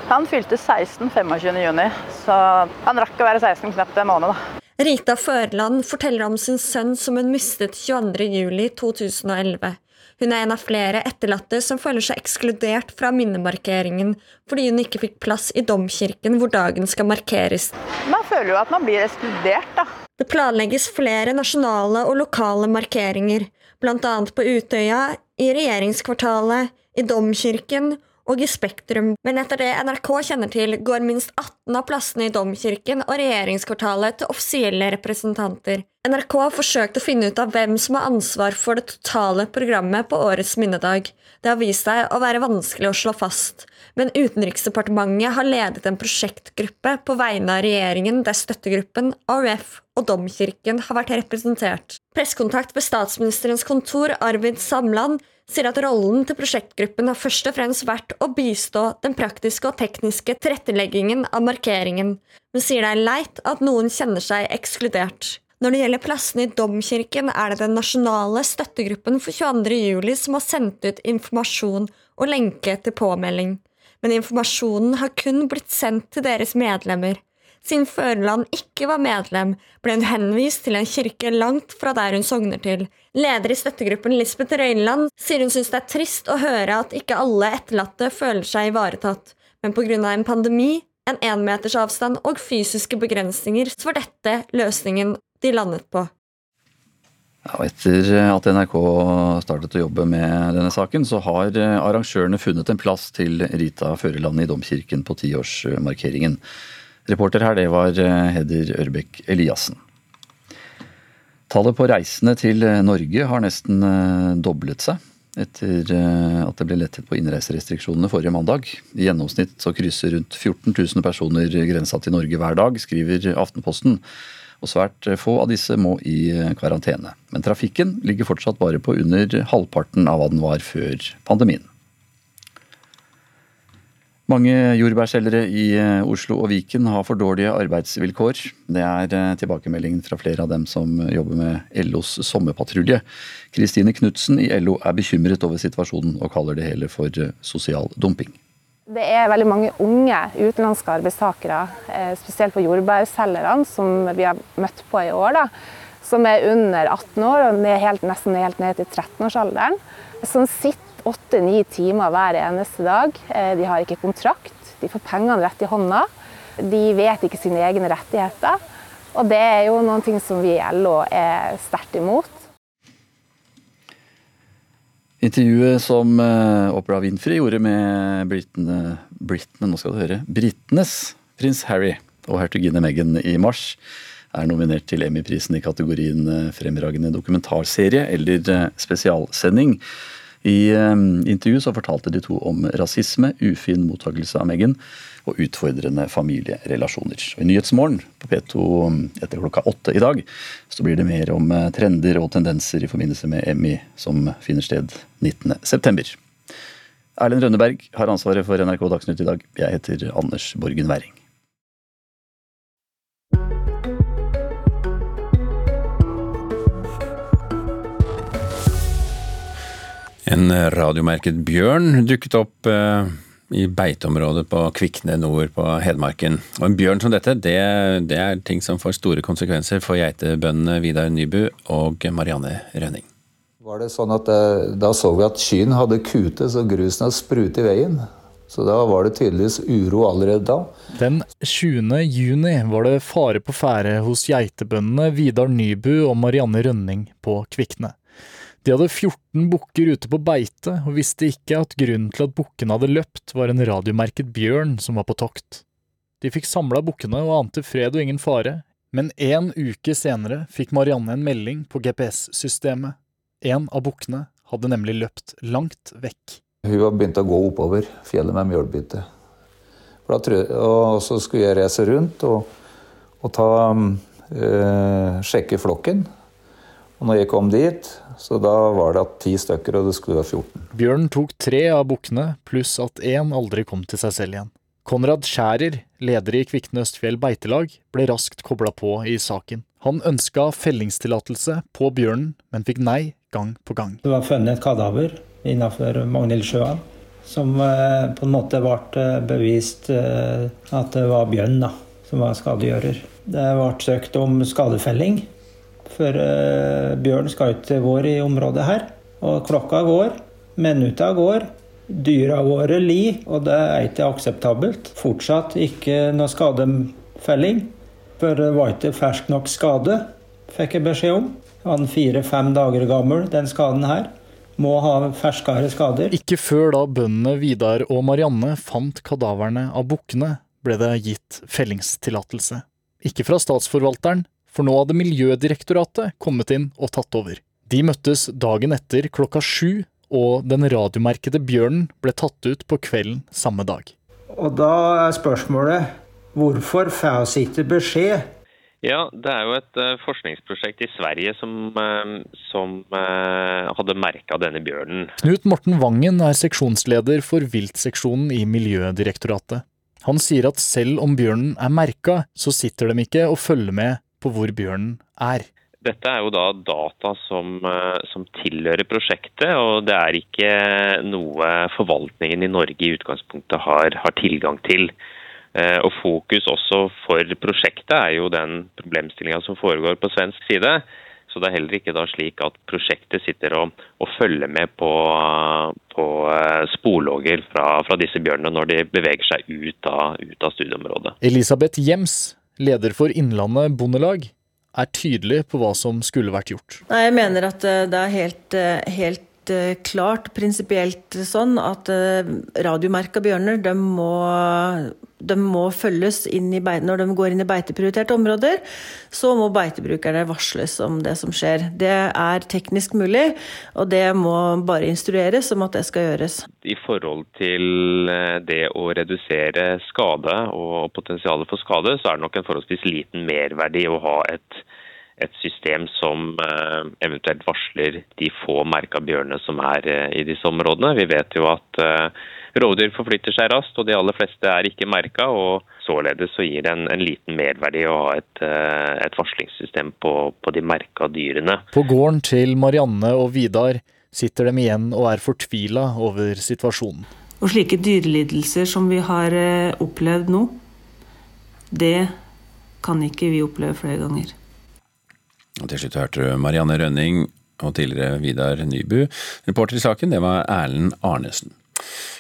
Han fylte 16 25.6, så han rakk å være 16 knapt en måned. da. Rita Førland forteller om sin sønn som hun mistet 22.07.2011. Hun er en av flere etterlatte som føler seg ekskludert fra minnemarkeringen fordi hun ikke fikk plass i domkirken hvor dagen skal markeres. Man føler jo at man blir ekskludert, da. Det planlegges flere nasjonale og lokale markeringer, bl.a. på Utøya, i regjeringskvartalet, i domkirken og i Spektrum. Men etter det NRK kjenner til, går minst 18 av plassene i Domkirken og regjeringskvartalet til offisielle representanter. NRK har forsøkt å finne ut av hvem som har ansvar for det totale programmet på årets minnedag. Det har vist seg å være vanskelig å slå fast. Men Utenriksdepartementet har ledet en prosjektgruppe på vegne av regjeringen der støttegruppen, AUF og Domkirken har vært representert. Pressekontakt ved statsministerens kontor, Arvid Samland, sier at rollen til prosjektgruppen har først og fremst vært å bistå den praktiske og tekniske tilretteleggingen av markeringen, men sier det er leit at noen kjenner seg ekskludert. Når det gjelder plassene i Domkirken, er det den nasjonale støttegruppen for 22. juli som har sendt ut informasjon og lenke til påmelding men informasjonen har kun blitt sendt til deres medlemmer. Siden Førland ikke var medlem, ble hun henvist til en kirke langt fra der hun sogner til. Leder i støttegruppen Lisbeth Røyneland sier hun syns det er trist å høre at ikke alle etterlatte føler seg ivaretatt, men pga. en pandemi, en énmetersavstand og fysiske begrensninger, så var dette løsningen de landet på. Ja, etter at NRK startet å jobbe med denne saken, så har arrangørene funnet en plass til Rita Føreland i Domkirken på tiårsmarkeringen. Reporter her, det var Heder Ørbekk Eliassen. Tallet på reisende til Norge har nesten doblet seg etter at det ble lettet på innreiserestriksjonene forrige mandag. I gjennomsnitt så krysser rundt 14 000 personer grensa til Norge hver dag, skriver Aftenposten og svært få av disse må i karantene. Men trafikken ligger fortsatt bare på under halvparten av hva den var før pandemien. Mange jordbærselgere i Oslo og Viken har for dårlige arbeidsvilkår. Det er tilbakemeldingen fra flere av dem som jobber med LOs sommerpatrulje. Kristine Knutsen i LO er bekymret over situasjonen og kaller det hele for sosial dumping. Det er veldig mange unge utenlandske arbeidstakere, spesielt på jordbærselgerne, som vi har møtt på i år, da, som er under 18 år og ned helt, nesten helt ned til 13-årsalderen. Som sitter åtte-ni timer hver eneste dag. De har ikke kontrakt, de får pengene rett i hånda. De vet ikke sine egne rettigheter. Og det er jo noen ting som vi i LO er sterkt imot. Intervjuet som Oprah Winfrey gjorde med britene, britene nå skal du høre, britenes prins Harry og hertuginne Meghan i mars, er nominert til Emmy-prisen i kategorien fremragende dokumentarserie eller spesialsending. I intervjuet så fortalte de to om rasisme, ufin mottakelse av Meghan og utfordrende familierelasjoner. Og I Nyhetsmorgen på P2 etter klokka åtte i dag så blir det mer om trender og tendenser i forbindelse med Emmy som finner sted 19.9. Erlend Rønneberg har ansvaret for NRK Dagsnytt i dag. Jeg heter Anders Borgen Werring. En radiomerket bjørn dukket opp eh, i beiteområdet på Kvikne nord på Hedmarken. Og en bjørn som dette, det, det er ting som får store konsekvenser for geitebøndene Vidar Nybu og Marianne Rønning. Var det sånn at Da så vi at skyen hadde kute så grusen hadde sprutet i veien. Så da var det tydeligvis uro allerede da. Den 20. juni var det fare på ferde hos geitebøndene Vidar Nybu og Marianne Rønning på Kvikne. De hadde 14 bukker ute på beite, og visste ikke at grunnen til at bukkene hadde løpt, var en radiomerket bjørn som var på tokt. De fikk samla bukkene og ante fred og ingen fare, men en uke senere fikk Marianne en melding på GPS-systemet. En av bukkene hadde nemlig løpt langt vekk. Hun var begynt å gå oppover fjellet med mjølbytte. Og så skulle jeg reise rundt og, og ta, øh, sjekke flokken. Og når jeg kom dit, så da var det ti stykker, og det skulle være 14. Bjørn tok tre av bukkene, pluss at én aldri kom til seg selv igjen. Konrad Skjærer, leder i Kvikne Østfjell beitelag, ble raskt kobla på i saken. Han ønska fellingstillatelse på bjørnen, men fikk nei gang på gang. Det var funnet et kadaver innenfor Magnhildsjøen som på en måte ble bevist at det var bjørn da, som var skadegjører. Det ble søkt om skadefelling. For uh, bjørn skal ut til vår i området her. Og klokka går, minutta går, dyra våre li, og det er ikke akseptabelt. Fortsatt ikke noe skadefelling, for det var ikke fersk nok skade, fikk jeg beskjed om. Han fire-fem dager gammel, den skaden her. Må ha ferskere skader. Ikke før da bøndene Vidar og Marianne fant kadaverne av bukkene, ble det gitt fellingstillatelse. Ikke fra statsforvalteren, for nå hadde Miljødirektoratet kommet inn og tatt over. De møttes dagen etter klokka sju og den radiomerkede bjørnen ble tatt ut på kvelden samme dag. Og da er spørsmålet hvorfor får vi ikke beskjed? Ja, Det er jo et uh, forskningsprosjekt i Sverige som, uh, som uh, hadde merka denne bjørnen. Knut Morten Vangen er seksjonsleder for viltseksjonen i Miljødirektoratet. Han sier at selv om bjørnen er merka, så sitter de ikke og følger med på hvor bjørnen er. Dette er jo da data som, som, tilhører prosjektet, og det er ikke noe forvaltningen i Norge i utgangspunktet har, har tilgang til. Eh, og Fokus også for prosjektet er jo den problemstillinga som foregår på svensk side. Så det er heller ikke da slik at prosjektet sitter og, og følger med på, på eh, sporlogger fra, fra, disse bjørnene når de beveger seg ut av, ut av studieområdet. Elisabeth Jems, leder for Innlandet Bondelag, er tydelig på hva som skulle vært gjort. Nei, Jeg mener at eh, det er helt, helt klart prinsipielt sånn at radiomerka bjørner de må de må følges i når de går inn i beiteprioriterte områder, så må beitebrukerne varsles om det som skjer. Det er teknisk mulig, og det må bare instrueres om at det skal gjøres. I forhold til eh, det å redusere skade og potensialet for skade, så er det nok en forholdsvis liten merverdi å ha et et system som eh, eventuelt varsler de få merka bjørnene som er eh, i disse områdene. Vi vet jo at Rovdyr forflytter seg raskt, og de aller fleste er ikke merka. og Således så gir det en, en liten merverdi å ha et, eh, et varslingssystem på, på de merka dyrene. På gården til Marianne og Vidar sitter de igjen og er fortvila over situasjonen. Og slike dyrelidelser som vi har eh, opplevd nå, det kan ikke vi oppleve flere ganger. Og til slutt hørte du Marianne Rønning og tidligere Vidar Nybu. Reporter i saken, det var Erlend Arnesen.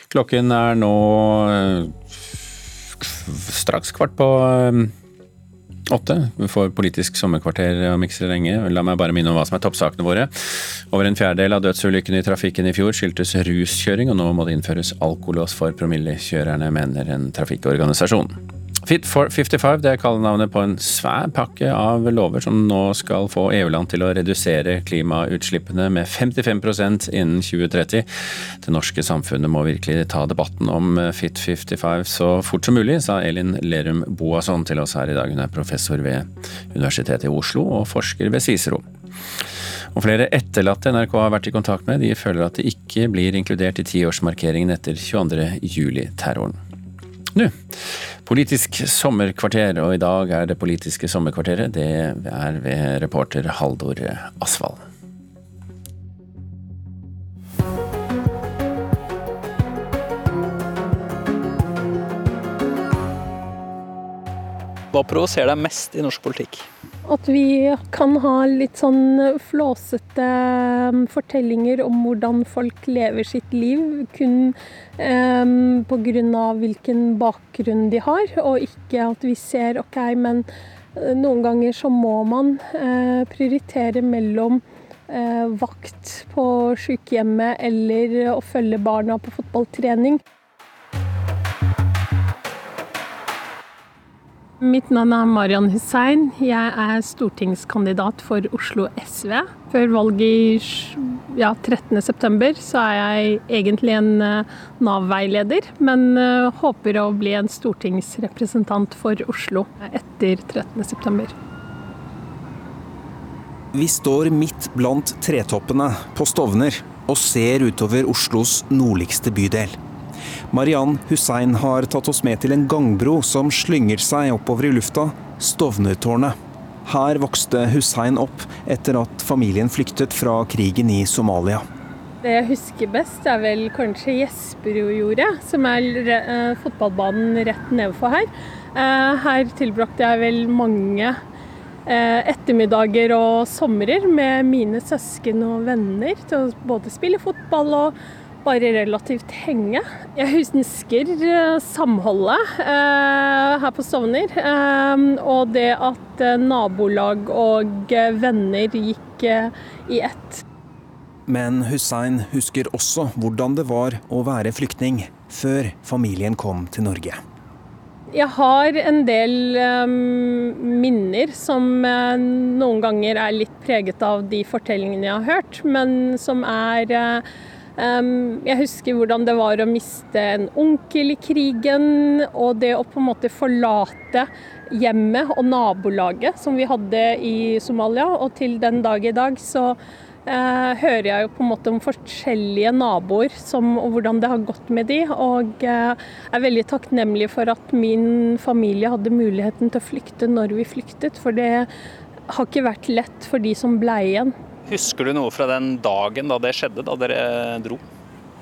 Klokken er nå eh, straks kvart på eh, åtte. Vi får politisk sommerkvarter om ikke så lenge. La meg bare minne om hva som er toppsakene våre. Over en fjerdedel av dødsulykkene i trafikken i fjor skyldtes ruskjøring, og nå må det innføres alkolås for promillekjørerne, mener en trafikkorganisasjon. Fit for 55 det er kallenavnet på en svær pakke av lover som nå skal få EU-land til å redusere klimautslippene med 55% innen 2030. Det norske samfunnet må virkelig ta debatten om Fit 55 så fort som mulig, sa Elin Lerum Boasson til oss her i dag. Hun er professor ved Universitetet i Oslo og forsker ved Cicero. Og flere etterlatte NRK har vært i kontakt med, de føler at de ikke blir inkludert i tiårsmarkeringen etter 22. Nå, Politisk sommerkvarter, og i dag er det Politiske sommerkvarteret. Det er ved reporter Haldor Asvald. Hva provoserer deg mest i norsk politikk? At vi kan ha litt sånn flåsete um, fortellinger om hvordan folk lever sitt liv, kun um, pga. hvilken bakgrunn de har, og ikke at vi ser OK, men uh, noen ganger så må man uh, prioritere mellom uh, vakt på sykehjemmet eller å følge barna på fotballtrening. Mitt navn er Marian Hussein. Jeg er stortingskandidat for Oslo SV. Før valget i ja, 13.9 så er jeg egentlig en eh, Nav-veileder, men eh, håper å bli en stortingsrepresentant for Oslo etter 13.9. Vi står midt blant tretoppene på Stovner og ser utover Oslos nordligste bydel. Mariann Hussein har tatt oss med til en gangbro som slynger seg oppover i lufta, Stovnertårnet. Her vokste Hussein opp etter at familien flyktet fra krigen i Somalia. Det jeg husker best, er vel kanskje Jesperudjordet, som er uh, fotballbanen rett nedenfor her. Uh, her tilbrakte jeg vel mange uh, ettermiddager og somrer med mine søsken og venner til å både spille fotball og bare relativt henge. Jeg husker eh, samholdet eh, her på Stovner. Eh, og det at nabolag og venner gikk i ett. Men Hussein husker også hvordan det var å være flyktning før familien kom til Norge. Jeg har en del um, minner som uh, noen ganger er litt preget av de fortellingene jeg har hørt, men som er uh, Jeg husker hvordan det var å miste en onkel i krigen, og det å på en måte forlate hjemmet og nabolaget som vi hadde i Somalia. Og til den dag i dag så eh, hører jeg jo på en måte om forskjellige naboer som, og hvordan det har gått med de, og eh, er veldig takknemlig for at min familie hadde muligheten til å flykte når vi flyktet. For det har ikke vært lett for de som ble igjen. Husker du noe fra den dagen da det skjedde, da dere dro?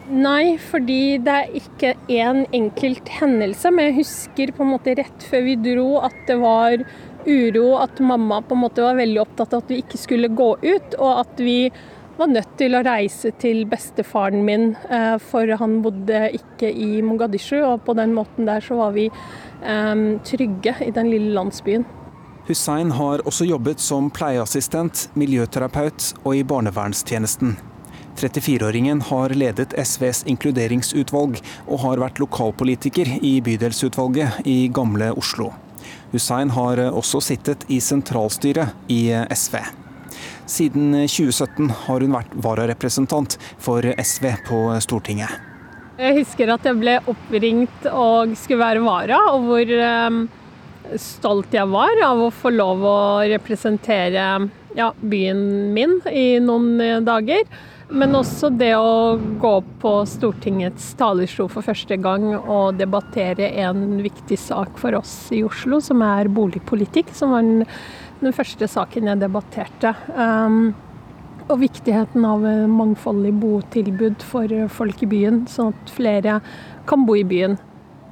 Nei, fordi det er ikke én enkelt hendelse. Men jeg husker på en måte rett før vi dro at det var uro, at mamma på en måte var veldig opptatt av at vi ikke skulle gå ut, og at vi var nødt til å reise til bestefaren min, eh, for han bodde ikke i Mogadishu. Og på den måten der så var vi um, trygge i den lille landsbyen. Hussein har også jobbet som pleieassistent, miljøterapeut og i barnevernstjenesten. 34-åringen har ledet SVs inkluderingsutvalg og har vært lokalpolitiker i bydelsutvalget i Gamle Oslo. Hussein har også sittet i sentralstyret i SV. Siden 2017 har hun vært vararepresentant for SV på Stortinget. Jeg husker at jeg ble oppringt og skulle være vara, og hvor um, stolt jeg var av å få lov å representere ja, byen min i noen dager. Men også det å gå på Stortingets talerstol for første gang og debattere en viktig sak for oss i Oslo, som er boligpolitikk, som var den, den første saken jeg debatterte. Um, og viktigheten av mangfoldig botilbud for folk i byen, sånn at flere kan bo i byen.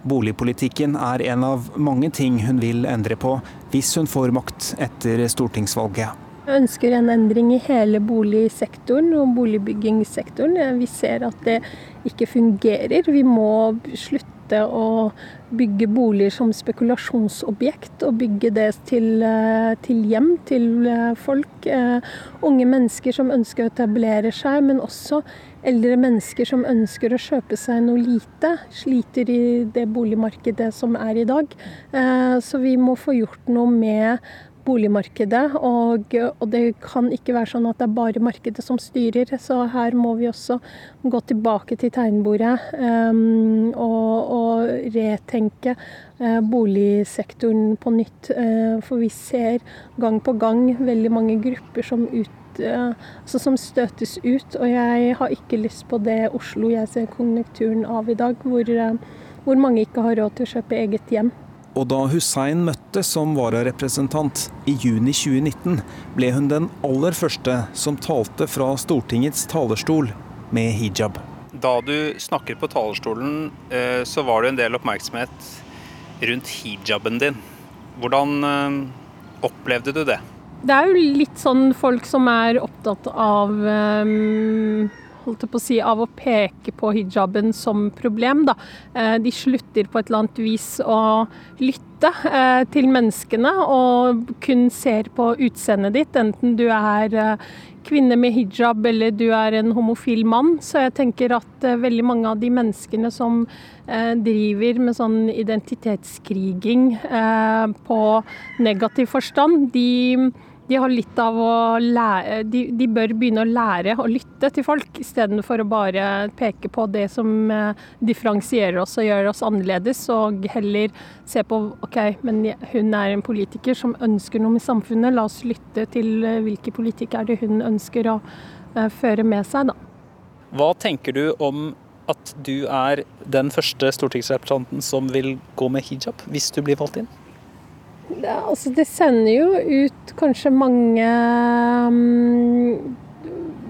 Boligpolitikken er en av mange ting hun vil endre på hvis hun får makt etter stortingsvalget. Jeg ønsker en endring i hele boligsektoren og boligbyggingssektoren. Vi ser at det ikke fungerer. Vi må slutte å bygge boliger som spekulasjonsobjekt, og bygge det til, eh, til hjem til eh, folk. Eh, unge mennesker som ønsker å etablere seg, men også eldre mennesker som ønsker å kjøpe seg noe lite, sliter i det boligmarkedet som er i dag. Så vi må få gjort noe med boligmarkedet. Og, og, det kan ikke være sånn at det er bare markedet som styrer. Så her må vi også gå tilbake til tegnbordet um, og, og, retenke uh, boligsektoren på nytt. For vi ser gang på gang veldig mange grupper som ut altså som støtes ut. Og jeg har ikke lyst på det Oslo jeg ser konjunkturen av i dag, hvor, hvor mange ikke har råd til å kjøpe eget hjem. Og da Hussein møtte som vararepresentant i juni 2019, ble hun den aller første som talte fra Stortingets talerstol med hijab. Da du snakker på talerstolen, eh, så var det en del oppmerksomhet rundt hijaben din. Hvordan eh, opplevde du det? Det er jo litt sånn folk som er opptatt av um holdt på å si, av å peke på hijaben som problem. Da. Eh, de slutter på et eller annet vis å lytte eh, til menneskene og kun ser på utseendet ditt, enten du er eh, kvinne med hijab eller du er en homofil mann. Så jeg tenker at veldig mange av de menneskene som driver med sånn identitetskriging på negativ forstand, de de har litt av å lære de, de, bør begynne å lære å lytte til folk, istedenfor å bare peke på det som eh, differensierer oss og gjør oss annerledes, og heller se på OK, men hun er en politiker som ønsker noe med samfunnet, la oss lytte til eh, hvilke politikk er hun ønsker å uh, føre med seg, da. Hva tenker du om at du er den første stortingsrepresentanten som vil gå med hijab, hvis du blir valgt inn? Det, altså, det sender jo ut kanskje mange um,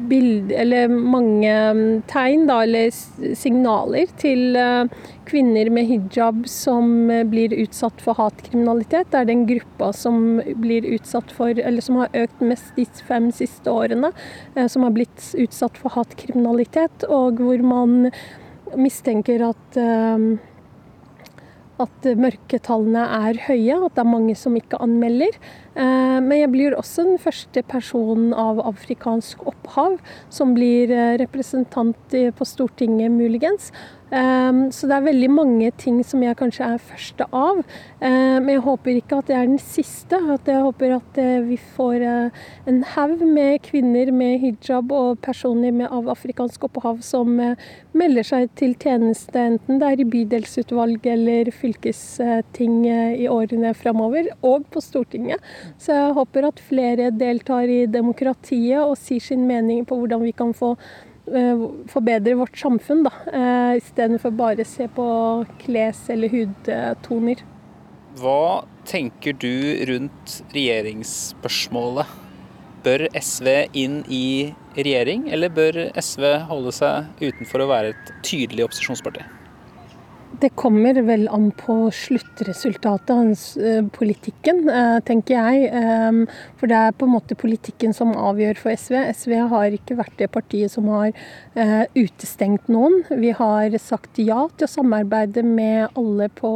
bilder eller mange um, tegn, da, eller signaler til uh, kvinner med hijab som uh, blir utsatt for hatkriminalitet. Det er den gruppa som blir utsatt for, eller som har økt mest de fem siste årene, uh, som har blitt utsatt for hatkriminalitet, og hvor man mistenker at at mørketallene er høye, at det er mange som ikke anmelder. Eh, men jeg blir også den første personen av afrikansk opphav som blir eh, representant på Stortinget, muligens. Ehm, så det er veldig mange ting som jeg kanskje er første av. Ehm, men jeg håper ikke at det er den siste. At jeg håper at eh, vi får eh, en haug med kvinner med hijab og personer med, av afrikansk opphav som eh, melder seg til tjeneste, enten det er i bydelsutvalg eller fylkesting i årene framover, og på Stortinget. Så jeg håper at flere deltar i demokratiet og sier sin mening på hvordan vi kan få forbedre vårt samfunn, da. Eh, Istedenfor bare se på kles- eller hudtoner. Hva tenker du rundt regjeringsspørsmålet? Bør SV inn i regjering, eller bør SV holde seg utenfor å være et tydelig opposisjonsparti? Det kommer vel an på sluttresultatet av eh, politikken, eh, tenker jeg. Ehm, for det er på en måte politikken som avgjør for SV. SV har ikke vært det partiet som har eh, utestengt noen. Vi har sagt ja til å samarbeide med alle på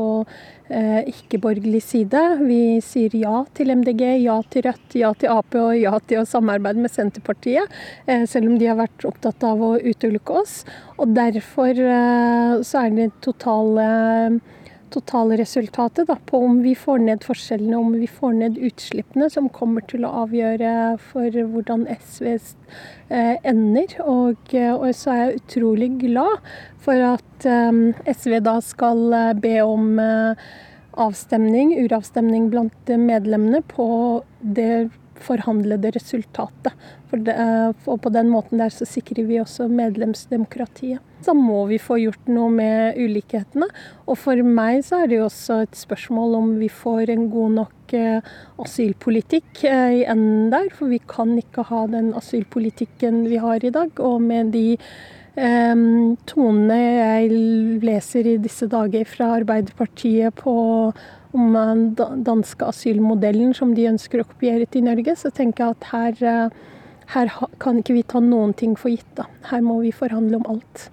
ikke-borgerlig side. Vi sier ja til MDG, ja til Rødt, ja til Ap og ja til å samarbeide med Senterpartiet. Selv om de har vært opptatt av å utelukke oss. Og derfor så er det total totale, totalresultatet da, på om vi får ned forskjellene, om vi får ned utslippene, som kommer til å avgjøre for hvordan SV eh, ender. Og, og, så er jeg utrolig glad for at eh, SV da skal eh, be om eh, avstemning, uravstemning blant medlemmene på det forhandlede resultatet. For det, eh, og på den måten der så sikrer vi også medlemsdemokratiet. Så må vi få gjort noe med ulikhetene. Og for meg så er det jo også et spørsmål om vi får en god nok eh, asylpolitikk eh, i enden der. For vi kan ikke ha den asylpolitikken vi har i dag. Og med de tonene jeg leser i disse dager fra Arbeiderpartiet på om den danske asylmodellen som de ønsker å kopiere til Norge, så tenker jeg at her, eh, her kan ikke vi ta noen ting for gitt. Da. Her må vi forhandle om alt.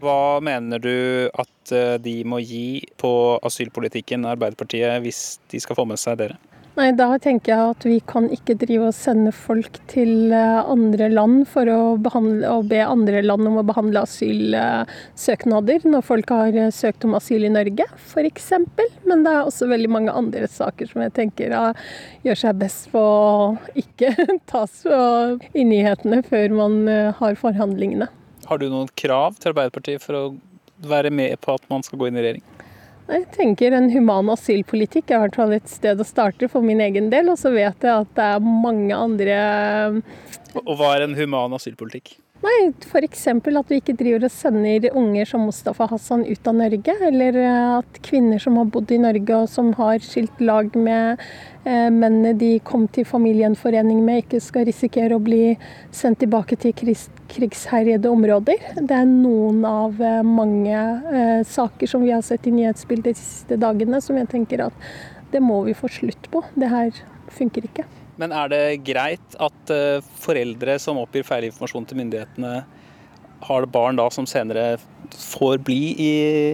Hva mener du at eh, de må gi på asylpolitikken, Arbeiderpartiet, hvis de skal få med seg dere? Nei, Da tenker jeg at vi kan ikke drive og sende folk til eh, andre land for å, behandle, å be andre land om å behandle asylsøknader når folk har eh, søkt om asyl i Norge, f.eks. Men det er også veldig mange andre saker som jeg tenker gjør seg best på å ikke (laughs) tas i nyhetene før man eh, har forhandlingene. Har du noen krav til Arbeiderpartiet for å være med på at man skal gå inn i regjering? Jeg tenker En human asylpolitikk er i hvert fall et sted å starte for min egen del. Og så vet jeg at det er mange andre Og Hva er en human asylpolitikk? Nei, F.eks. at vi ikke driver og sender unger som Mustafa Hassan ut av Norge. Eller at kvinner som har bodd i Norge og som har skilt lag med eh, mennene de kom til familiegjenforening med, ikke skal risikere å bli sendt tilbake til krigsherjede områder. Det er noen av eh, mange eh, saker som vi har sett i nyhetsbildet de siste dagene, som jeg tenker at det må vi få slutt på. Det her funker ikke. Men er det greit at eh, foreldre som oppgir feil informasjon til myndighetene, har barn da som senere får bli i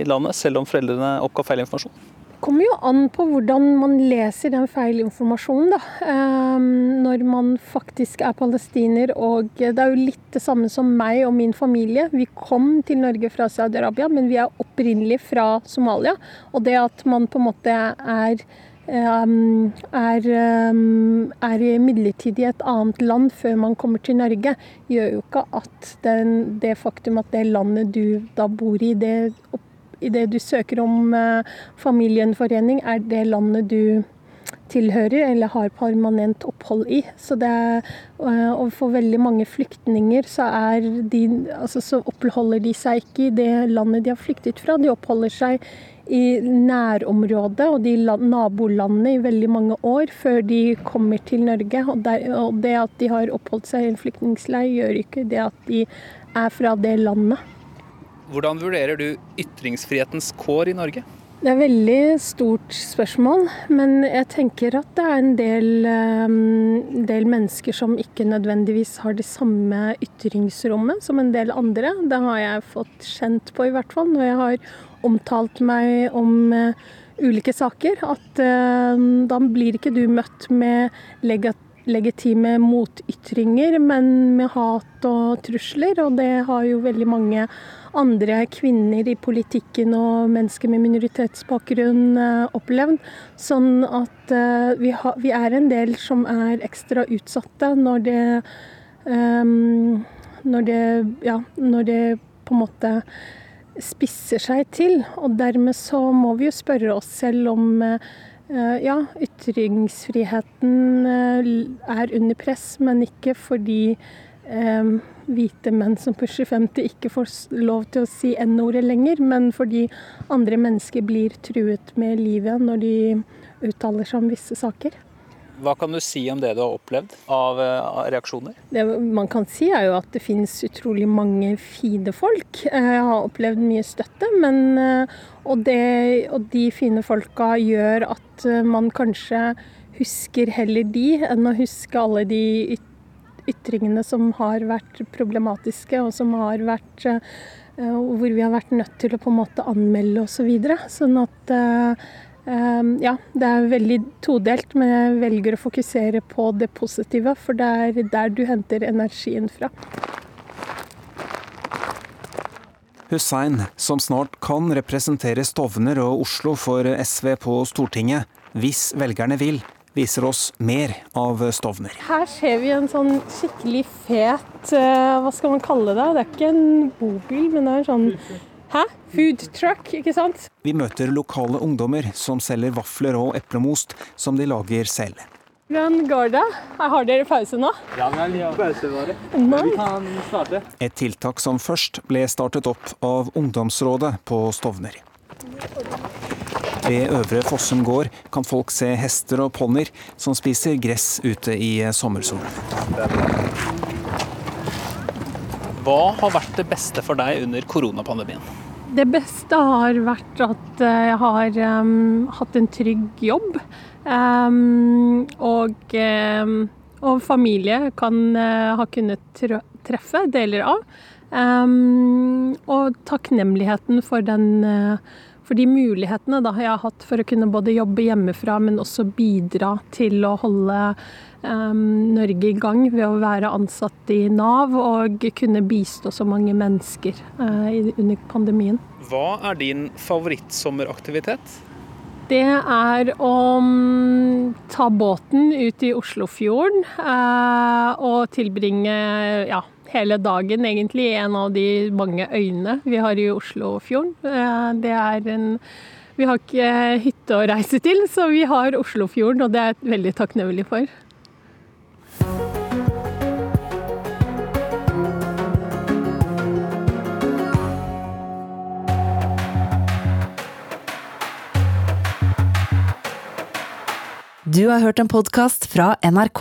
landet, selv om foreldrene oppga feil informasjon? Det kommer jo an på hvordan man leser den feil informasjonen, da. Ehm, når man faktisk er palestiner og Det er jo litt det samme som meg og min familie. Vi kom til Norge fra Saudi-Arabia, men vi er opprinnelig fra Somalia. Og det at man på en måte er er, er midlertidig i et annet land før man kommer til Norge, gjør jo ikke at den, det faktum at det landet du da bor i, det, i det du søker om uh, familiegjenforening, er det landet du tilhører eller har permanent opphold i. Så det er, uh, og for veldig mange flyktninger så, de, altså, så oppholder de seg ikke i det landet de har flyktet fra. De oppholder seg i nærområdet og de nabolandene i veldig mange år før de kommer til Norge. Og, det at de har oppholdt seg i en flyktningleir, gjør ikke det at de er fra det landet. Hvordan vurderer du ytringsfrihetens kår i Norge? Det er et veldig stort spørsmål, men jeg tenker at det er en del, um, del, mennesker som ikke nødvendigvis har det samme ytringsrommet som en del andre. Det har jeg fått kjent på, i hvert fall, når jeg har omtalt meg om uh, ulike saker. At uh, da blir ikke du møtt med legitime motytringer, men med hat og trusler. Og det har jo veldig mange andre kvinner i politikken og mennesker med minoritetsbakgrunn opplevd. Sånn at vi, har, vi er en del som er ekstra utsatte når det um, når det, ja, når det på en måte spisser seg til. Og dermed så må vi jo spørre oss selv om eh, ja, ytringsfriheten eh, er under press, men ikke fordi eh, hvite menn som pusher 50 ikke får lov til å si N-ordet lenger, men fordi andre mennesker blir truet med livet når de uttaler seg om visse saker. Hva kan du si om det du har opplevd av, av reaksjoner? Det man kan si er jo at det finnes utrolig mange fine folk. Jeg har opplevd mye støtte, men, eh, og, det, og de fine folka gjør at eh, man kanskje husker heller de enn å huske alle de ytringene som har vært problematiske, og som har vært eh, hvor vi har vært nødt til å på en måte anmelde osv. Så videre. sånn at Ehm, ja, det er veldig todelt, men jeg velger å fokusere på det positive, for det er der du henter energien fra. Hussein, som snart kan representere Stovner og Oslo for SV på Stortinget, hvis velgerne vil, viser oss mer av Stovner. Her ser vi en sånn skikkelig fet, eh, hva skal man kalle det? Det er ikke en bobil, men det er en sånn Hæ? Food truck, ikke sant? Vi møter lokale ungdommer som selger vafler og eplemost som de lager selv. Hvordan går det? Har dere pause nå? Ja, vi har pause bare. Vi kan starte. Et tiltak som først ble startet opp av ungdomsrådet på Stovner. Ved Øvre Fossum gård kan folk se hester og ponnier som spiser gress ute i sommersolen. Hva har vært det beste for deg under koronapandemien? Det beste har vært at eh, jeg har um, hatt en trygg jobb. Um, og, um, og, familie kan uh, ha kunnet treffe deler av. og takknemligheten for den uh, for de mulighetene da, jeg har hatt for å kunne både jobbe hjemmefra, men også bidra til å holde um, Norge i gang ved å være ansatt i Nav og kunne bistå så mange mennesker uh, under pandemien. Hva er din favorittsommeraktivitet? Det er å um, ta båten ut i Oslofjorden uh, og tilbringe ja, hele dagen, egentlig, i en av de mange øyene vi har i Oslofjorden. Uh, det er en Vi har ikke hytte å reise til, så vi har Oslofjorden, og det er jeg veldig takknemlig for. Du har hørt en podkast fra NRK.